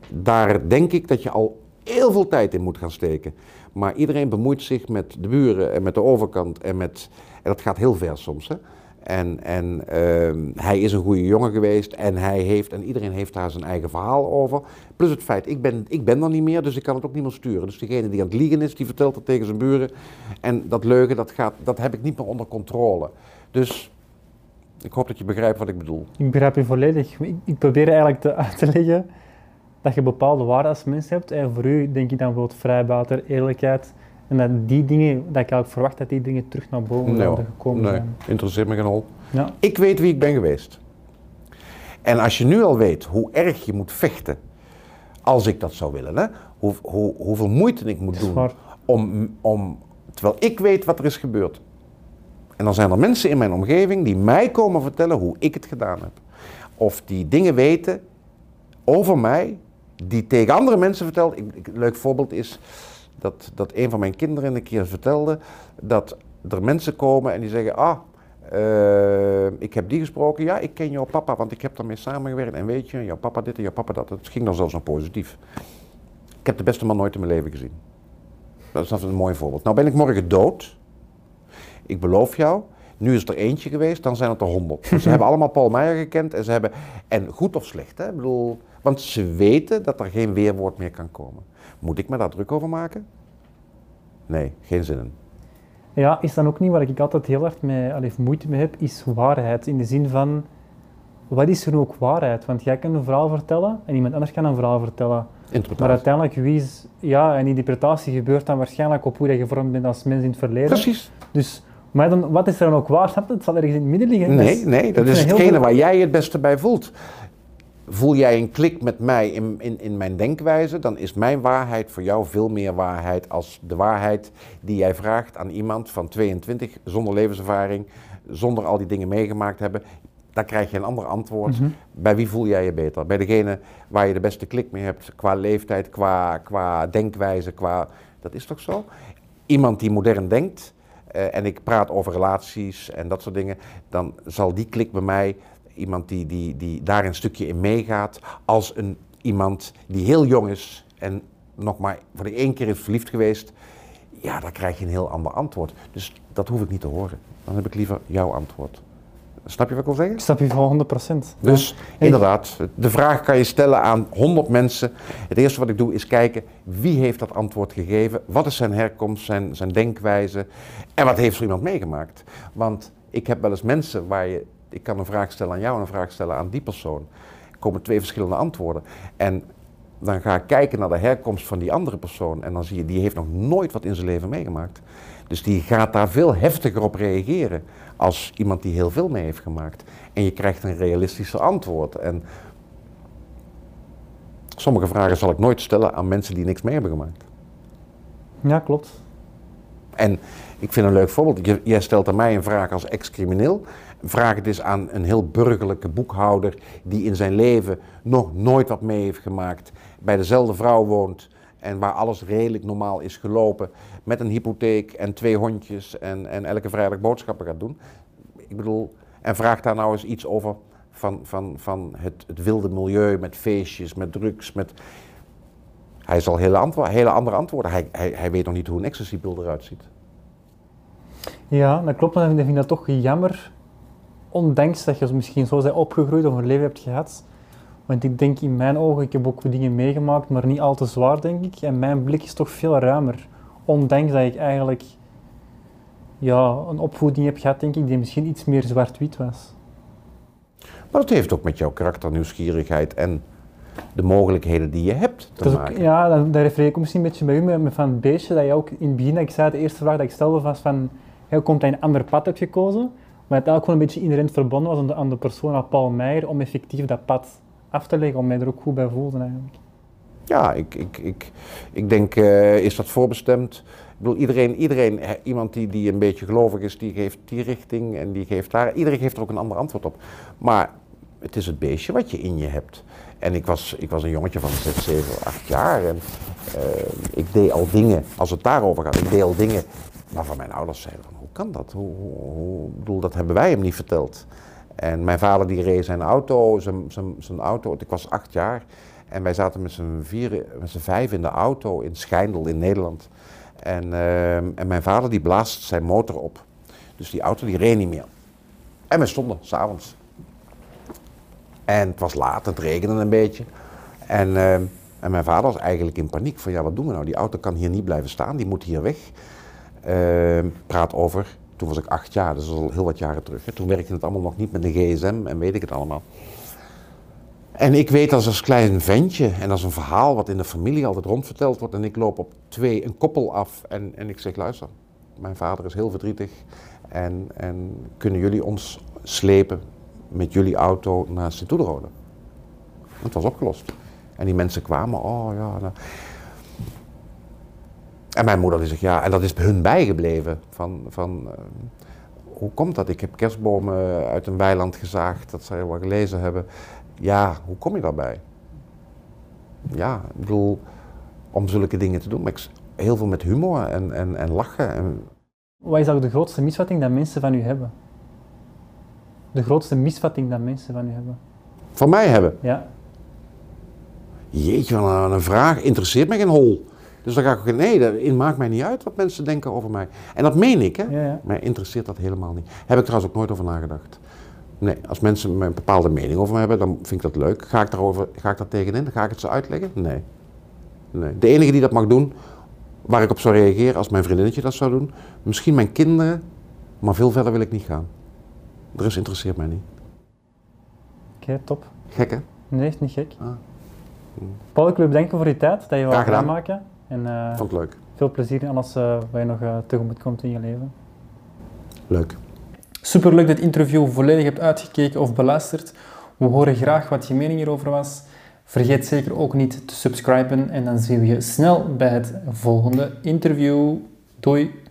Daar denk ik dat je al heel veel tijd in moet gaan steken. Maar iedereen bemoeit zich met de buren en met de overkant. En, met, en dat gaat heel ver soms. Hè? En, en ehm, hij is een goede jongen geweest en hij heeft, en iedereen heeft daar zijn eigen verhaal over. Plus het feit, ik ben, ik ben er niet meer, dus ik kan het ook niet meer sturen. Dus degene die aan het liegen is, die vertelt het tegen zijn buren. En dat leugen, dat, gaat, dat heb ik niet meer onder controle. Dus ik hoop dat je begrijpt wat ik bedoel. Ik begrijp je volledig. Ik, probeer eigenlijk te, uit te leggen dat je bepaalde waarden als mens hebt. En voor u denk ik dan bijvoorbeeld vrijbuiter, eerlijkheid. En dat die dingen, dat ik eigenlijk verwacht dat die dingen terug naar boven zouden gekomen nee, zijn. interesseert me geen hol. Ja. Ik weet wie ik ben geweest. En als je nu al weet hoe erg je moet vechten, als ik dat zou willen, hè? Hoe, hoe, hoeveel moeite ik moet doen waar. om, om, terwijl ik weet wat er is gebeurd. En dan zijn er mensen in mijn omgeving die mij komen vertellen hoe ik het gedaan heb. Of die dingen weten over mij, die tegen andere mensen. Ik, ik- een leuk voorbeeld is dat, dat een van mijn kinderen een keer vertelde dat er mensen komen en die zeggen, ah, eh, ik heb die gesproken, ja, ik ken jouw papa, want ik heb daarmee samengewerkt en weet je, jouw papa dit en jouw papa dat. Het ging dan zelfs nog positief. Ik heb de beste man nooit in mijn leven gezien. Dat is een mooi voorbeeld. Nou ben ik morgen dood. Ik beloof jou, nu is er eentje geweest, dan zijn het er honderd. Dus ze hebben allemaal Paul Meijer gekend en ze hebben, en goed of slecht, hè? Ik bedoel, want ze weten dat er geen weerwoord meer kan komen. Moet ik me daar druk over maken? Nee, geen zin in. Ja, is dan ook niet waar ik altijd heel hard mee, allee, moeite mee heb, is waarheid. In de zin van, wat is er ook waarheid? Want jij kan een verhaal vertellen en iemand anders kan een verhaal vertellen. Maar uiteindelijk, wie is... Ja, en die interpretatie gebeurt dan waarschijnlijk op hoe je gevormd bent als mens in het verleden. Precies. Dus, maar dan, wat is er dan ook waar? Het zal ergens in het midden liggen. Nee, Dus nee, dat is hetgene waar jij het beste bij voelt. Voel jij een klik met mij in, in, in mijn denkwijze, dan is mijn waarheid voor jou veel meer waarheid als de waarheid die jij vraagt aan iemand van 22 zonder levenservaring, zonder al die dingen meegemaakt hebben. Dan krijg je een ander antwoord. Bij wie voel jij je beter? Bij degene waar je de beste klik mee hebt qua leeftijd, qua, qua denkwijze, qua... Dat is toch zo? Iemand die modern denkt, eh, en ik praat over relaties en dat soort dingen, dan zal die klik bij mij, iemand die, die, die daar een stukje in meegaat, als een, iemand die heel jong is en nog maar voor de één keer is verliefd geweest, ja, dan krijg je een heel ander antwoord. Dus dat hoef ik niet te horen. Dan heb ik liever jouw antwoord. Snap je wat ik wil zeggen? Ik snap je voor 100%. Dus inderdaad, de vraag kan je stellen aan 100 mensen. Het eerste wat ik doe is kijken wie heeft dat antwoord gegeven, wat is zijn herkomst, zijn, zijn denkwijze en wat heeft zo iemand meegemaakt. Want ik heb wel eens mensen waar je, ik kan een vraag stellen aan jou en een vraag stellen aan die persoon. Er komen twee verschillende antwoorden. En dan ga ik kijken naar de herkomst van die andere persoon en dan zie je, die heeft nog nooit wat in zijn leven meegemaakt. Dus die gaat daar veel heftiger op reageren als iemand die heel veel mee heeft gemaakt. En je krijgt een realistischer antwoord. En sommige vragen zal ik nooit stellen aan mensen die niks mee hebben gemaakt. Ja, klopt. En ik vind een leuk voorbeeld. Je- Jij stelt aan mij een vraag als ex-crimineel. Vraag het eens aan een heel burgerlijke boekhouder die in zijn leven nog nooit wat mee heeft gemaakt, bij dezelfde vrouw woont en waar alles redelijk normaal is gelopen, met een hypotheek en twee hondjes en, en elke vrijdag boodschappen gaat doen. Ik bedoel, en vraag daar nou eens iets over van, van, van het, het wilde milieu met feestjes, met drugs, met... Hij zal hele, hele andere antwoorden. Hij, hij, hij weet nog niet hoe een ecstasy-pil eruit ziet. Ja, dat klopt. Maar ik vind dat toch jammer. Ondanks dat je misschien zo bent opgegroeid of een leven hebt gehad. Want ik denk in mijn ogen, ik heb ook dingen meegemaakt, maar niet al te zwaar, denk ik. En mijn blik is toch veel ruimer. Ondanks dat ik eigenlijk ja, een opvoeding heb gehad, denk ik, die misschien iets meer zwart-wit was. Maar dat heeft ook met jouw karakter, nieuwsgierigheid en de mogelijkheden die je hebt te ook- maken. ja, dan, daar refereer ik misschien een beetje bij u met, met van het beestje, dat je ook in het begin, dat ik zei, de eerste vraag dat ik stelde was van, hoe komt dat je een ander pad hebt gekozen? Maar het eigenlijk gewoon een beetje inherent verbonden was aan de, aan de persoon, aan Paul Meijer, om effectief dat pad af te leggen, om mij er ook goed bij voelde eigenlijk. Ja, ik, ik, ik, ik denk, eh, is dat voorbestemd? Ik bedoel, iedereen, iedereen iemand die, die een beetje gelovig is, die geeft die richting en die geeft daar. Iedereen geeft er ook een ander antwoord op. Maar het is het beestje wat je in je hebt. En ik was, ik was een jongetje van 6, 7, 8 jaar en eh, ik deed al dingen, als het daarover gaat, ik deed al dingen waarvan mijn ouders zeiden kan dat? Hoe, bedoel, dat hebben wij hem niet verteld. En mijn vader die reed zijn auto, zijn, zijn, zijn auto, ik was acht jaar. En wij zaten met z'n vieren, met vijf in de auto in Schijndel in Nederland. En, ehm, en mijn vader die blaast zijn motor op. Dus die auto die reed niet meer. En we stonden s'avonds. En het was laat, het regende een beetje. En, ehm, en mijn vader was eigenlijk in paniek van ja, wat doen we nou? Die auto kan hier niet blijven staan, die moet hier weg. Ehm, praat over, toen was ik acht jaar, dus al heel wat jaren terug. Hè. Toen werkte het allemaal nog niet met een gsm en weet ik het allemaal. En ik weet als als klein ventje en als een verhaal wat in de familie altijd rondverteld wordt. En ik loop op twee, een koppel af en, en ik zeg luister, mijn vader is heel verdrietig. En, en kunnen jullie ons slepen met jullie auto naar Sint-Oederode? Het was opgelost. En die mensen kwamen, oh ja. nou. En mijn moeder die zegt ja, en dat is hun bijgebleven. Van, van, eh, hoe komt dat? Ik heb kerstbomen uit een weiland gezaagd, dat zij wel gelezen hebben. Ja, hoe kom je daarbij? Ja, ik bedoel, om zulke dingen te doen. Maar ik, heel veel met humor en, en, en lachen. En, Wat is ook de grootste misvatting dat mensen van u hebben? De grootste misvatting dat mensen van u hebben? van mij hebben. Ja. Jeetje, wat een, vraag. Interesseert mij geen hol. Dus dan ga ik ook, nee, dat maakt mij niet uit wat mensen denken over mij. En dat meen ik, hè. Ja, ja. Mij interesseert dat helemaal niet. Heb ik trouwens ook nooit over nagedacht. Nee, als mensen een bepaalde mening over me hebben, dan vind ik dat leuk. Ga ik, daarover, ga ik daar tegenin? Ga ik het ze uitleggen? Nee. nee. De enige die dat mag doen, waar ik op zou reageren als mijn vriendinnetje dat zou doen, misschien mijn kinderen, maar veel verder wil ik niet gaan. De rest interesseert mij niet. Oké, top. Gek hè? Nee, is niet gek. Ah. Paul, ik wil je bedanken voor je tijd, dat je gedaan. maken. En eh, Vond het leuk. veel plezier in alles eh, wat je nog eh, tegemoet komt in je leven. Leuk. Superleuk dat het interview volledig hebt uitgekeken of beluisterd. We horen graag wat je mening hierover was. Vergeet zeker ook niet te subscriben en dan zien we je snel bij het volgende interview. Doei!